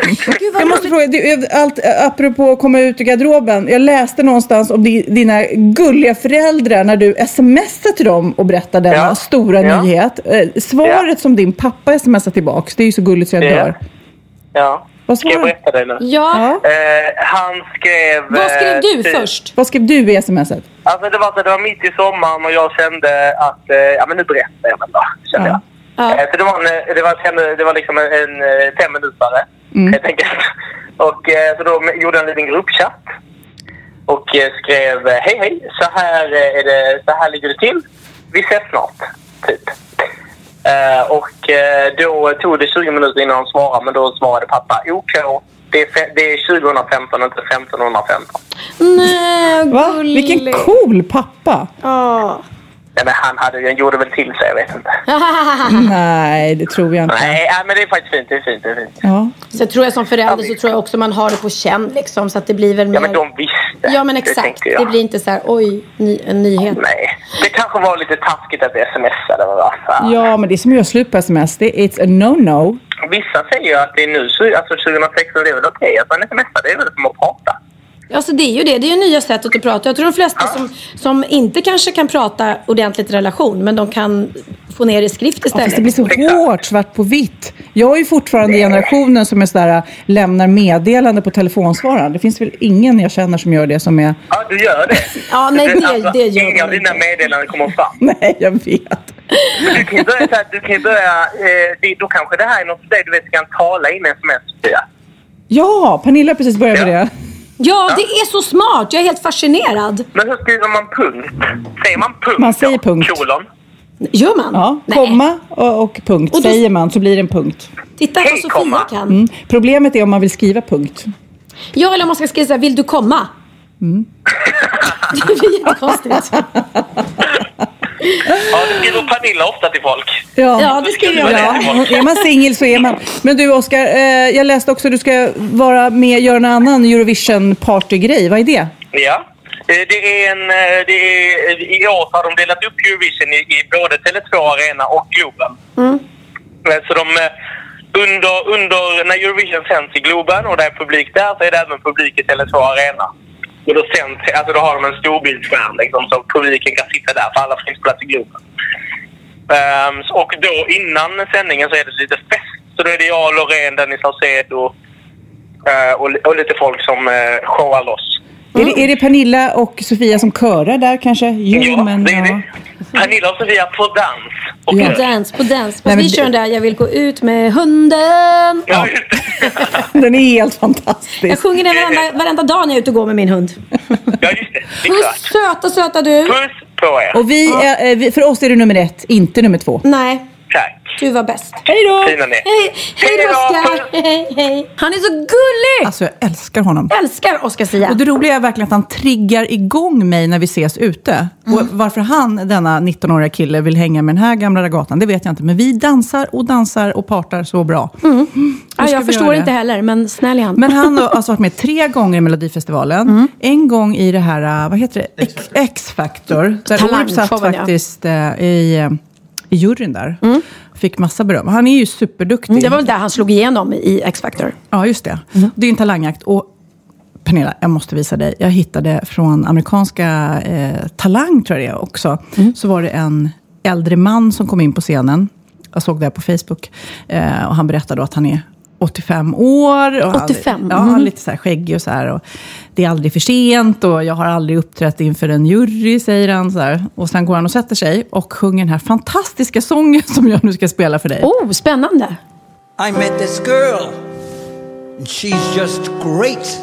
Jag måste fråga, du, allt, apropå att komma ut ur garderoben. Jag läste någonstans om di, dina gulliga föräldrar när du smsade till dem och berättade denna stora Ja. nyhet. Eh, svaret som din pappa smsade tillbaks, det är ju så gulligt så jag Ja. dör. Ja. Vad Ska jag berätta det nu? Ja. Eh, han skrev... Vad skrev du eh, först? Vad skrev du i smset? Alltså det var, så, det var mitt i sommaren och jag kände att, eh, ja men nu berättar jag väl då, kände jag. Eh, så det var, en, eh, det var, det var liksom en, en eh, fem minutare Mm. helt enkelt. Och så då gjorde jag en liten gruppchatt. Och skrev hej hej, så här, är det, så här ligger det till. Vi ses snart, typ. Eh, och eh, då tog det 20 minuter innan han svarade, men då svarade pappa OK. Det är, det är 2015, inte 1515. Nej, Va? Vilken cool pappa! Ja. Nej, men han, hade, han gjorde väl till sig, jag vet inte. Nej, det tror jag inte. Nej, men det är faktiskt fint. Det är fint. Det är fint. Ja. Så tror jag som förälder så tror jag också man har det på känn liksom så att det blir väl mer... Ja, men de visste. Ja men Det exakt. jag. Det blir inte så här oj, ny, en nyhet. Nej, det kanske var lite taskigt att smsa. Det var va? Fan. Ja, men det är som göra slut på sms. Det är, it's a no-no. Vissa säger ju att det är nu, så- alltså 2016, det är väl okej att man smsar. Det är väl som att prata. Alltså det är ju det. Det är ju nya sättet att prata. Jag tror de flesta som, som inte kanske kan prata ordentligt i relation men de kan få ner det i skrift Ja, istället. fast det blir så hårt, svart på vitt. Jag är ju fortfarande generationen som är sådär, lämnar meddelande på telefonsvararen. Det finns väl ingen jag känner som gör det som är... Ja, du gör det. Ja, nej, det- det gör Inga av dina meddelanden kommer fram. Nej, jag vet. Du kan ju börja, så här, du kan börja eh, det, då kanske det här är något för dig. Du vet, du kan tala in sms. Pia. Ja, Pernilla har precis börjat med det. Ja, det är så smart. Jag är helt fascinerad. Men hur skriver man punkt? Säger man punkt Man säger då? punkt. Kolon? Gör man? Ja, komma och, och punkt. Och då- Säger man så blir det en punkt. Titta vad Sofia kan. Mm. Problemet är om man vill skriva punkt. Ja, eller om man ska skriva så här, vill du komma? Mm. det blir jättekonstigt. Ja, det skriver Pernilla ofta till folk. Ja, det skriver jag. Ja, är man singel så är man. Men du Oskar, eh, jag läste också att du ska vara med och göra en annan Eurovision partygrej. Vad är det? Ja. Eh, Det är en, eh, det är, I år har de delat upp Eurovision i, i både Tele2 Arena och Globen. Eh, Så de, under, under, när Eurovision sänds i Globen och det är publik där så är det även publik i Tele2 Arena. Och då, sänds, alltså då har de en storbildsskärm liksom, så publiken kan sitta där för alla inte plats i Globen. Ehm, så- och då innan sändningen så är det lite fest. Så då är det jag, Loreen, Dennis Saucedo eh, och, och lite folk som uh, showar loss. Är, det, är det Pernilla och Sofia som körar där kanske? Jo, Ja, men det är ja. Pernilla och Sofia på dans. Och På dans, på dans. Fast vi det- kör den där, jag vill gå ut med hunden. Ja, Den är helt fantastisk. Jag sjunger den varenda, varenda dag när jag är ute och går med min hund. Puss söta, söta du. Puss på er. Och vi, är, eh, vi, för oss är du nummer ett, inte nummer två. Nej. Tack. Du var bäst. Hej då! Fina ni. Hej, hej då Oskar. Hej, hej. Han är så gullig. Alltså jag älskar honom. Älskar Oskar Sia. Och det roliga är verkligen att han triggar igång mig när vi ses ute. Och varför han, denna 19-åriga kille, vill hänga med den här gamla gatan, det vet jag inte. Men vi dansar och dansar och partar så bra. Mm. Ja, jag förstår inte heller, men snäll är han. Men han har alltså varit med tre gånger i Melodifestivalen. En gång i det här, vad heter det, X- X-Factor. Där Orup satt Talangshowen, ja. faktiskt äh, i, äh, i juryn där. fick massa beröm. Han är ju superduktig. Det var väl där han slog igenom i X-Factor. Ja, just det. Det är en talangjakt. Och Pernilla, jag måste visa dig. Jag hittade från amerikanska eh, Talang, tror jag det är också. Så var det en äldre man som kom in på scenen. Jag såg det här på Facebook. Eh, och han berättade då att han är 85 år. Och 85? Han, ja, han är lite så här skäggig och så här. Och det är aldrig för sent och jag har aldrig uppträtt inför en jury, säger han. Så här. Och sen går han och sätter sig och sjunger den här fantastiska sången som jag nu ska spela för dig. Oh, spännande! I met this girl, and she's just great.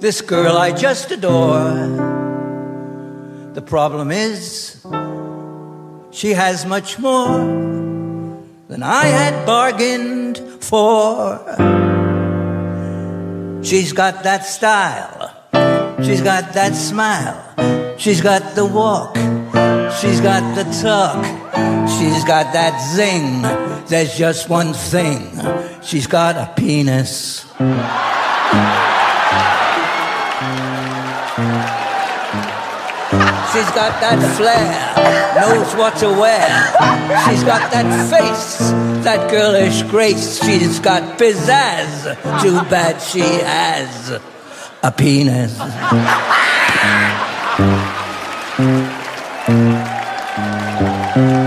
This girl I just adore. The problem is, she has much more than I had bargained for. She's got that style, she's got that smile, she's got the walk, she's got the talk, she's got that zing. There's just one thing, she's got a penis. She's got that flair, knows what to wear. She's got that face, that girlish grace. She's got pizzazz. Too bad she has a penis.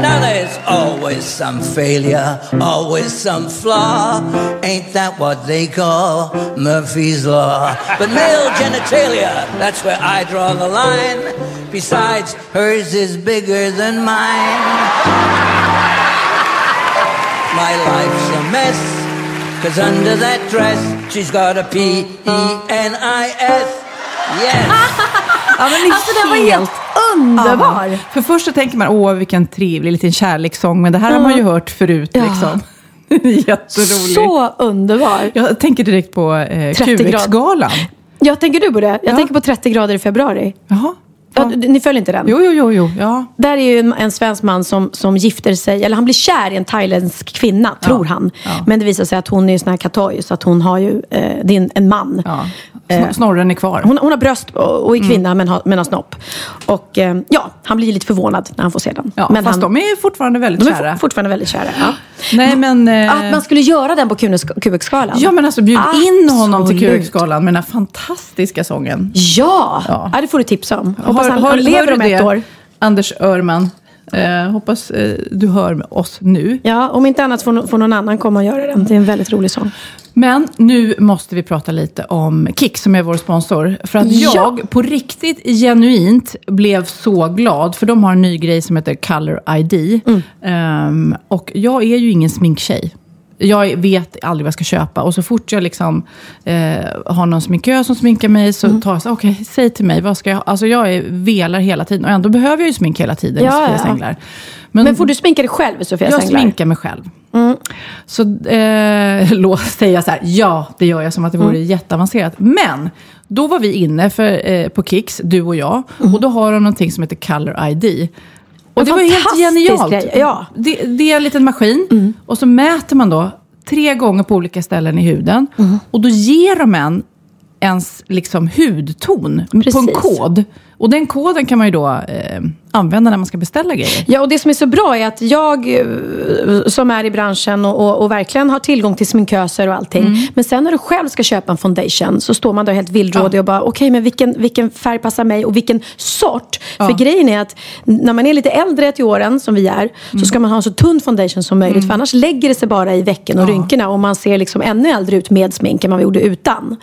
Now there's always some failure, always some flaw. Ain't that what they call Murphy's Law? But male genitalia, that's where I draw the line. Besides, hers is bigger than mine. My life's a mess, cause under that dress, she's got a P-E-N-I-S. Yes! Ja, men Alltså, den var helt underbar. Ja. För först så tänker man, åh vilken trevlig liten kärlekssång, men det här har man ju hört förut. Ja. Liksom. Jätteroligt. Så underbar. Jag tänker direkt på eh, 30 grad. QX-galan. Ja, tänker du på det? Jag Ja. tänker på 30 grader i februari. Jaha. Ja, ni följer inte den? Jo, jo, jo, jo. Ja. Där är ju en, en svensk man som, som gifter sig, eller han blir kär i en thailändsk kvinna, tror han. Men det visar sig att hon är sån här katoj, så att hon har ju, eh, det är en, en man. Eh, Sn- Snorren är kvar. Hon, hon har bröst och, är kvinna Mm. men, har, men har snopp. Och eh, ja, han blir lite förvånad när han får se den. Ja, men fast han, de är fortfarande väldigt de är kära. for- fortfarande väldigt kära. Ja. Nej, men... eh, Att man skulle göra den på QX-galan. Ja, men alltså bjud in honom till Absolut. QX-galan med den här fantastiska sången. Ja, Ja. ja. det får du tipsa om. Hoppas han, hör- han lever om ett det, år. Anders Örman. Eh, hoppas eh, du hör med oss nu. Ja, om inte annat får, får någon annan komma och göra den. Det är en väldigt rolig sång. Men nu måste vi prata lite om Kik som är vår sponsor. För att Ja. jag på riktigt genuint blev så glad. För de har en ny grej som heter Color ID. Ehm, och jag är ju ingen sminktjej. Jag vet aldrig vad jag ska köpa. Och så fort jag liksom, eh, har någon sminkör som sminkar mig så tar jag så okej, säg till mig, vad ska jag? Alltså jag är, velar hela tiden. Och ändå behöver jag ju smink hela tiden Ja, Sofias ja. Änglar. Men, får du sminka dig själv i Sofias Jag Änglar? sminkar mig själv. Så eh, låt säga så här, ja, det gör jag som att det vore Mm. jätteavancerat. Men då var vi inne för, eh, på Kicks, du och jag. Mm. Och då har de någonting som heter Color ID. Och det var helt genialt. grej, ja. Mm. Det, det är en liten maskin och så mäter man då tre gånger på olika ställen i huden. Mm. Och då ger de en ens liksom hudton på en Precis. kod. Och den koden kan man ju då eh, använda när man ska beställa grejer. Ja, och det som är så bra är att jag eh, som är i branschen och, och, och verkligen har tillgång till sminköser och allting. Mm. Men sen när du själv ska köpa en foundation så står man där helt villrådig och bara okej, men vilken, vilken färg passar mig och vilken sort? Ja. För grejen är att när man är lite äldre till åren som vi är så ska man ha en så tunn foundation som möjligt. För annars lägger det sig bara i vecken och Mm. Ja. rynkorna och man ser liksom ännu äldre ut med smink än man gjorde utan.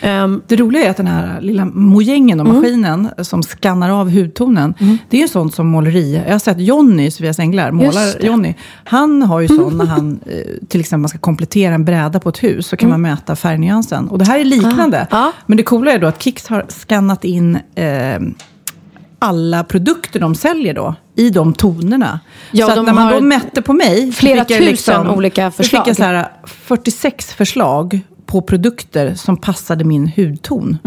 Ehm, Det roliga är att den här lilla mojängen och Mm. maskinen som skannar av hudtonen, det är ju sånt som måleri. Jag har sett Jonny Sofias Änglar, målar det. Jonny. Han har ju sån när han, eh, till exempel man ska komplettera en bräda på ett hus, så kan Mm. man mäta färgnyansen. Och det här är liknande. Ah. Men det coola är då att Kicks har skannat in eh, alla produkter de säljer då, i de tonerna. Ja, så de när man då mätte på mig, flera fick jag tusen olika då förslag. fick jag så här 46 förslag på produkter som passade min hudton.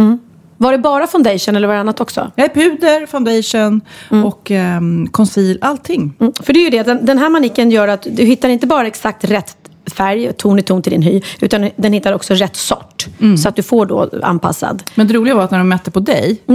Var det bara foundation eller var det annat också? Är puder, foundation och um, conceal, allting. Mm, För det är ju det, den, den här manicken gör att du hittar inte bara exakt rätt färg, ton i ton till din hy, utan den hittar också rätt sort. Så att du får då anpassad. Men det roliga var att när de mätte på dig,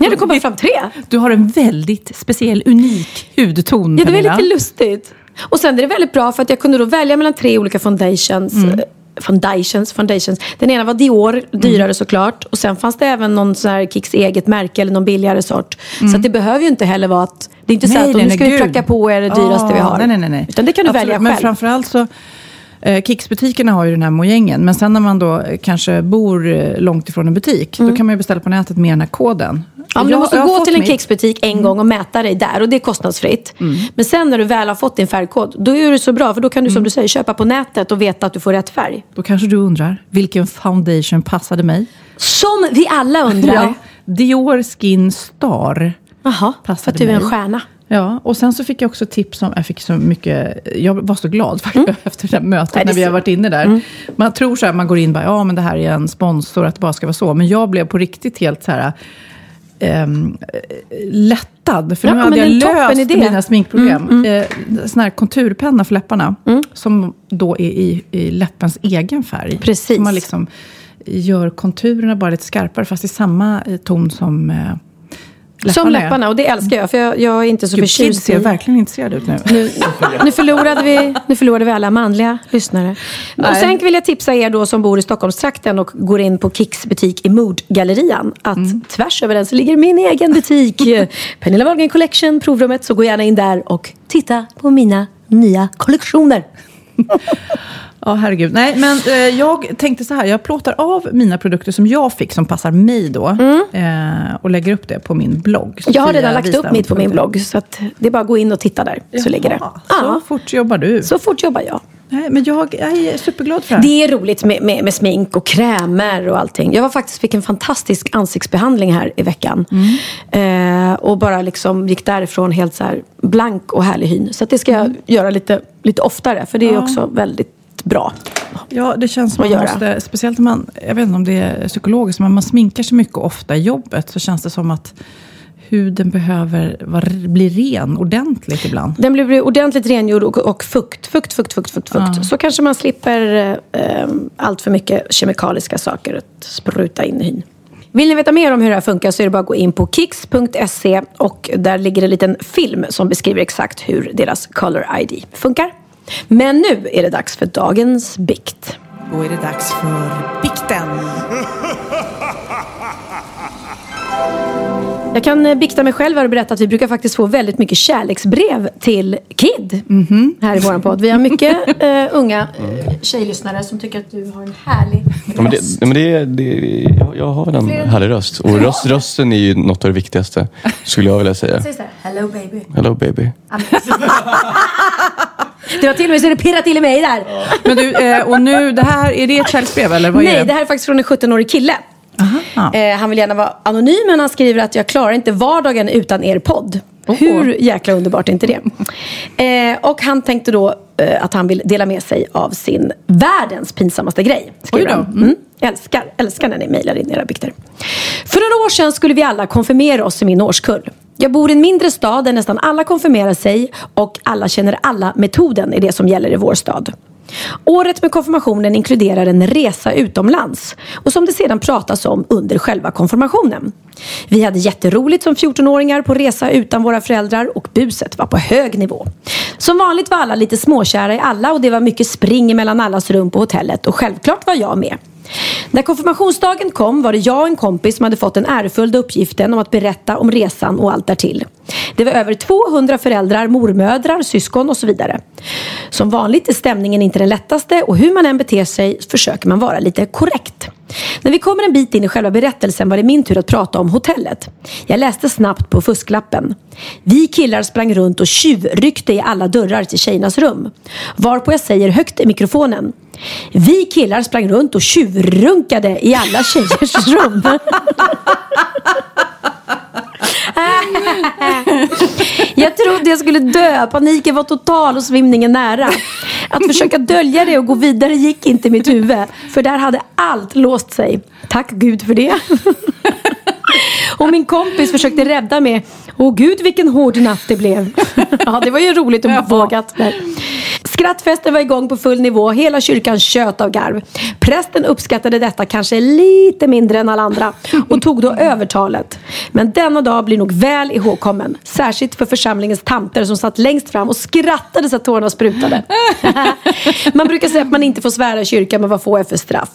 Ja, det kommer fram tre. du har en väldigt speciell, unik hudton Ja, det var lite lustigt. Och sen är det väldigt bra för att jag kunde då välja mellan tre olika foundations. Mm. Foundations, foundations. Den ena var Dior, dyrare Mm. såklart. Och sen fanns det även någon sån här Kicks eget märke eller någon billigare sort. Mm. Så det behöver ju inte heller vara att det är inte så Nej, att nej, nu ska vi pracka på er det dyraste vi Ja, har. Nej, nej, nej. Utan det kan du Absolut, välja Men själv. framförallt så, eh, Kicksbutikerna har ju den här mojängen. Men sen när man då kanske bor eh, långt ifrån en butik, då kan man ju beställa på nätet med den här koden. Mm. Ja, men du måste gå till en mitt. Kicks-butik en gång och mäta dig där och det är kostnadsfritt. Mm. Men sen när du väl har fått din färgkod, då är det så bra för då kan du som du säger köpa på nätet och veta att du får rätt färg. Då kanske du undrar, vilken foundation passade mig? Som vi alla undrar. Ja, Dior Skin Star. Jaha, för att du är en stjärna. Ja, och sen så fick jag också tips om, jag fick så mycket, jag var så glad faktiskt efter det här mötet Nej, det när vi har varit inne där. Man tror så här, man går in och bara, ja men det här är en sponsor, att det bara ska vara så. Men jag blev på riktigt helt så här, ehm, lättad. För Ja, nu hade jag löst idé. mina sminkproblem. Mm, Eh, sån här konturpenna för läpparna, som då är i, i läppens egen färg. Precis. Så man liksom gör konturerna bara lite skarpare, fast i samma eh, ton som eh, läpparna Som läpparna och det älskar jag för jag, jag är inte så Gud, förtjust ser i... verkligen intresserade ut nu. Nu, nu, förlorade vi, nu förlorade vi alla manliga lyssnare. Och Nej. sen vill jag tipsa er då som bor i Stockholmstrakten och går in på Kicks butik i Moodgallerian att Mm. tvärs över den så ligger min egen butik. Pernilla Wahlgren Collection, provrummet. Så gå gärna in där och titta på mina nya kollektioner. Ja, herregud. Nej, men eh, jag tänkte så här. Jag plåtar av mina produkter som jag fick, som passar mig då. Eh, och lägger upp det på min blogg. Jag har Sofia redan lagt upp mitt på min blogg. Så att det är bara att gå in och titta där. Så ligger det. Så fort jobbar du. Så fort jobbar jag. Nej, men jag, är superglad för det här. Det är roligt med, med, med smink och krämer och allting. Jag var faktiskt fick en fantastisk ansiktsbehandling här i veckan. Eh, och bara liksom gick därifrån helt så blank och härlig hyn. Så det ska jag göra lite, lite oftare. För det är Ja. också väldigt bra. Ja, det känns som Att man måste, speciellt när man, jag vet inte om det är psykologiskt, men man sminkar sig mycket ofta i jobbet, så känns det som att huden behöver vara, bli ren ordentligt ibland. Den blir blir ordentligt rengjord och, och fukt. Fukt, fukt, fukt, fukt, fukt. Ja. Så kanske man slipper eh, allt för mycket kemikaliska saker att spruta in i hyn. Vill ni veta mer om hur det här funkar så är det bara att gå in på kicks.se och där ligger en liten film som beskriver exakt hur deras Color ID funkar. Men nu är det dags för dagens bikt. Då är det dags för bikten. Jag kan eh, bikta mig själv här och berätta att vi brukar faktiskt få väldigt mycket kärleksbrev till Kid här i vår podd. Vi har mycket eh, unga eh, tjejlyssnare som tycker att du har en härlig Ja, men det, nej, men det, det, jag, jag har väl en härlig röst. Och röst, rösten är ju något av det viktigaste, skulle jag vilja säga. Säg hello baby. Hello baby. Det var till och med så det pirrar till i mig där. Men du, och nu, det här, är det ett kärleksbrev eller vad är Nej, det? det här är faktiskt från en 17-årig kille. Eh, han vill gärna vara anonym men han skriver att jag klarar inte vardagen utan er podd. Hur jäkla underbart är inte det? Eh, och han tänkte då eh, att han vill dela med sig av sin världens pinsammaste grej. skriver han. Mm. Älskar, älskar när ni mejlar in era bikter. För några år sedan skulle vi alla konfirmera oss i min årskull. Jag bor i en mindre stad där nästan alla konfirmerar sig och alla känner alla-metoden är det som gäller i vår stad. Året med konfirmationen inkluderar en resa utomlands och som det sedan pratas om under själva konfirmationen. Vi hade jätteroligt som 14-åringar på resa utan våra föräldrar och buset var på hög nivå. Som vanligt var alla lite småkära i alla och det var mycket spring mellan allas rum på hotellet och självklart var jag med. När konfirmationsdagen kom var det jag och en kompis som hade fått den ärofyllda uppgiften om att berätta om resan och allt därtill. Det var över 200 föräldrar, mormödrar, syskon och så vidare. Som vanligt är stämningen inte den lättaste och hur man än beter sig försöker man vara lite korrekt. När vi kommer en bit in i själva berättelsen var det min tur att prata om hotellet. Jag läste snabbt på fusklappen. Vi killar sprang runt och tjuvryckte i alla dörrar till tjejernas rum. Varpå jag säger högt i mikrofonen. Vi killar sprang runt och tjuvrunkade i alla tjejers rum. Jag trodde jag skulle dö. Paniken var total och svimningen nära. Att försöka dölja det och gå vidare gick inte i mitt huvud. För där hade allt låst sig. Tack Gud för det. Och min kompis försökte rädda mig. Åh gud vilken hård natt det blev. Ja det var ju roligt och vågat. Skrattfesten var igång på full nivå. Hela kyrkan tjöt av garv. Prästen uppskattade detta kanske lite mindre än alla andra och tog då övertalet. Men denna dag blir nog väl ihågkommen. Särskilt för församlingens tanter som satt längst fram och skrattade så att tårarna sprutade. man brukar säga att man inte får svära i kyrkan, men vad får jag för straff?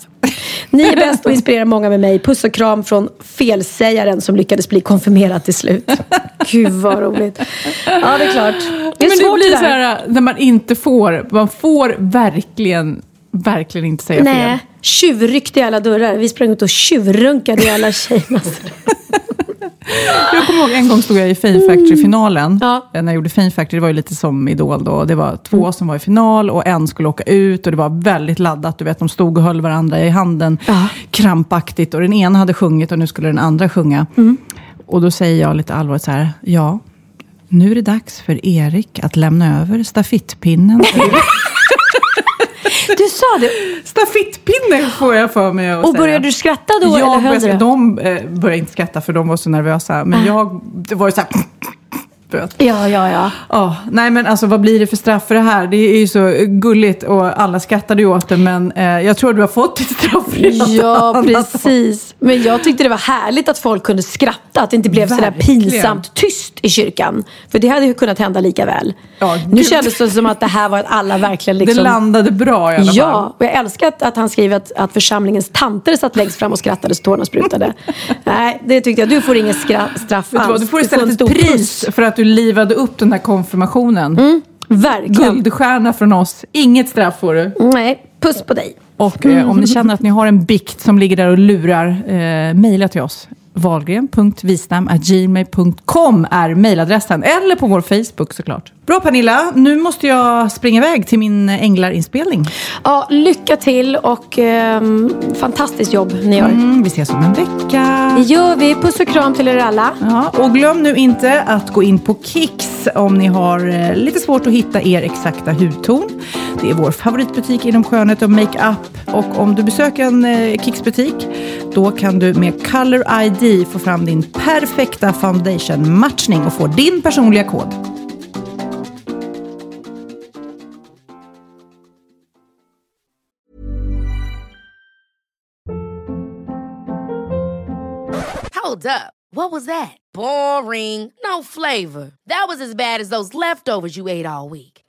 Ni är bäst och inspirerar många med mig. Puss och kram från felsägaren som lyckades bli konfirmerad till slut. Gud vad roligt. Ja, det är klart. Det är Men svårt det blir så här när man inte får, man får verkligen, verkligen inte säga fel. Nej, tjuvryckte i alla dörrar. Vi sprang ut och tjuvrunkade i alla tjejernas Jag kommer ihåg en gång stod jag i Fame Factory-finalen. När jag gjorde Fame Factory, det var ju lite som Idol då. Det var två Mm. som var i final och en skulle åka ut och det var väldigt laddat. Du vet, de stod och höll varandra i handen krampaktigt och den ena hade sjungit och nu skulle den andra sjunga. Mm. Och då säger jag lite allvarligt så här, ja, nu är det dags för Erik att lämna över stafettpinnen. Du sa det. Stafettpinne får jag för mig att Och säga. började du skratta då, eller Jag höll började, du? de eh, började inte skratta för de var så nervösa. Men jag, det var ju så här... vet. Ja, ja, ja. Ja, nej men alltså vad blir det för straff för det här? Det är ju så gulligt och alla skrattade ju åt det men eh, jag tror du har fått ditt straff redan. Ja, precis. Men jag tyckte det var härligt att folk kunde skratta. Att det inte blev sådär pinsamt tyst i kyrkan. För det hade ju kunnat hända lika väl. nu gud. kändes det som att det här var att alla verkligen liksom... Det landade bra i alla fall. Ja, och jag älskar att, att han skriver att, att församlingens tanter satt längst fram och skrattade så tårarna sprutade. Nej, det tyckte jag. Du får ingen skra- straff Vet du, vad, alls. du får istället ett pris för att du livade upp den här konfirmationen. Mm, verkligen. Guldstjärna från oss. Inget straff får du. Nej, puss på dig. Och eh, om ni känner att ni har en bikt som ligger där och lurar, eh, mejla till oss. Wahlgren.vistam.gmail.com är mejladressen. Eller på vår Facebook såklart. Bra Pernilla, nu måste jag springa iväg till min Änglar-inspelning. Ja, lycka till och ehm, fantastiskt jobb ni gör. Mm, vi ses om en vecka. Det gör vi. Puss och kram till er alla. Ja, och glöm nu inte att gå in på Kicks om ni har eh, lite svårt att hitta er exakta hudton. Det är vår favoritbutik inom skönhet och makeup. Och om du besöker en eh, Kicks-butik, då kan du med Color ID få fram din perfekta foundation-matchning och få din personliga kod. Hold up. What was that? Boring. No flavor. That was as bad as those leftovers you ate all week.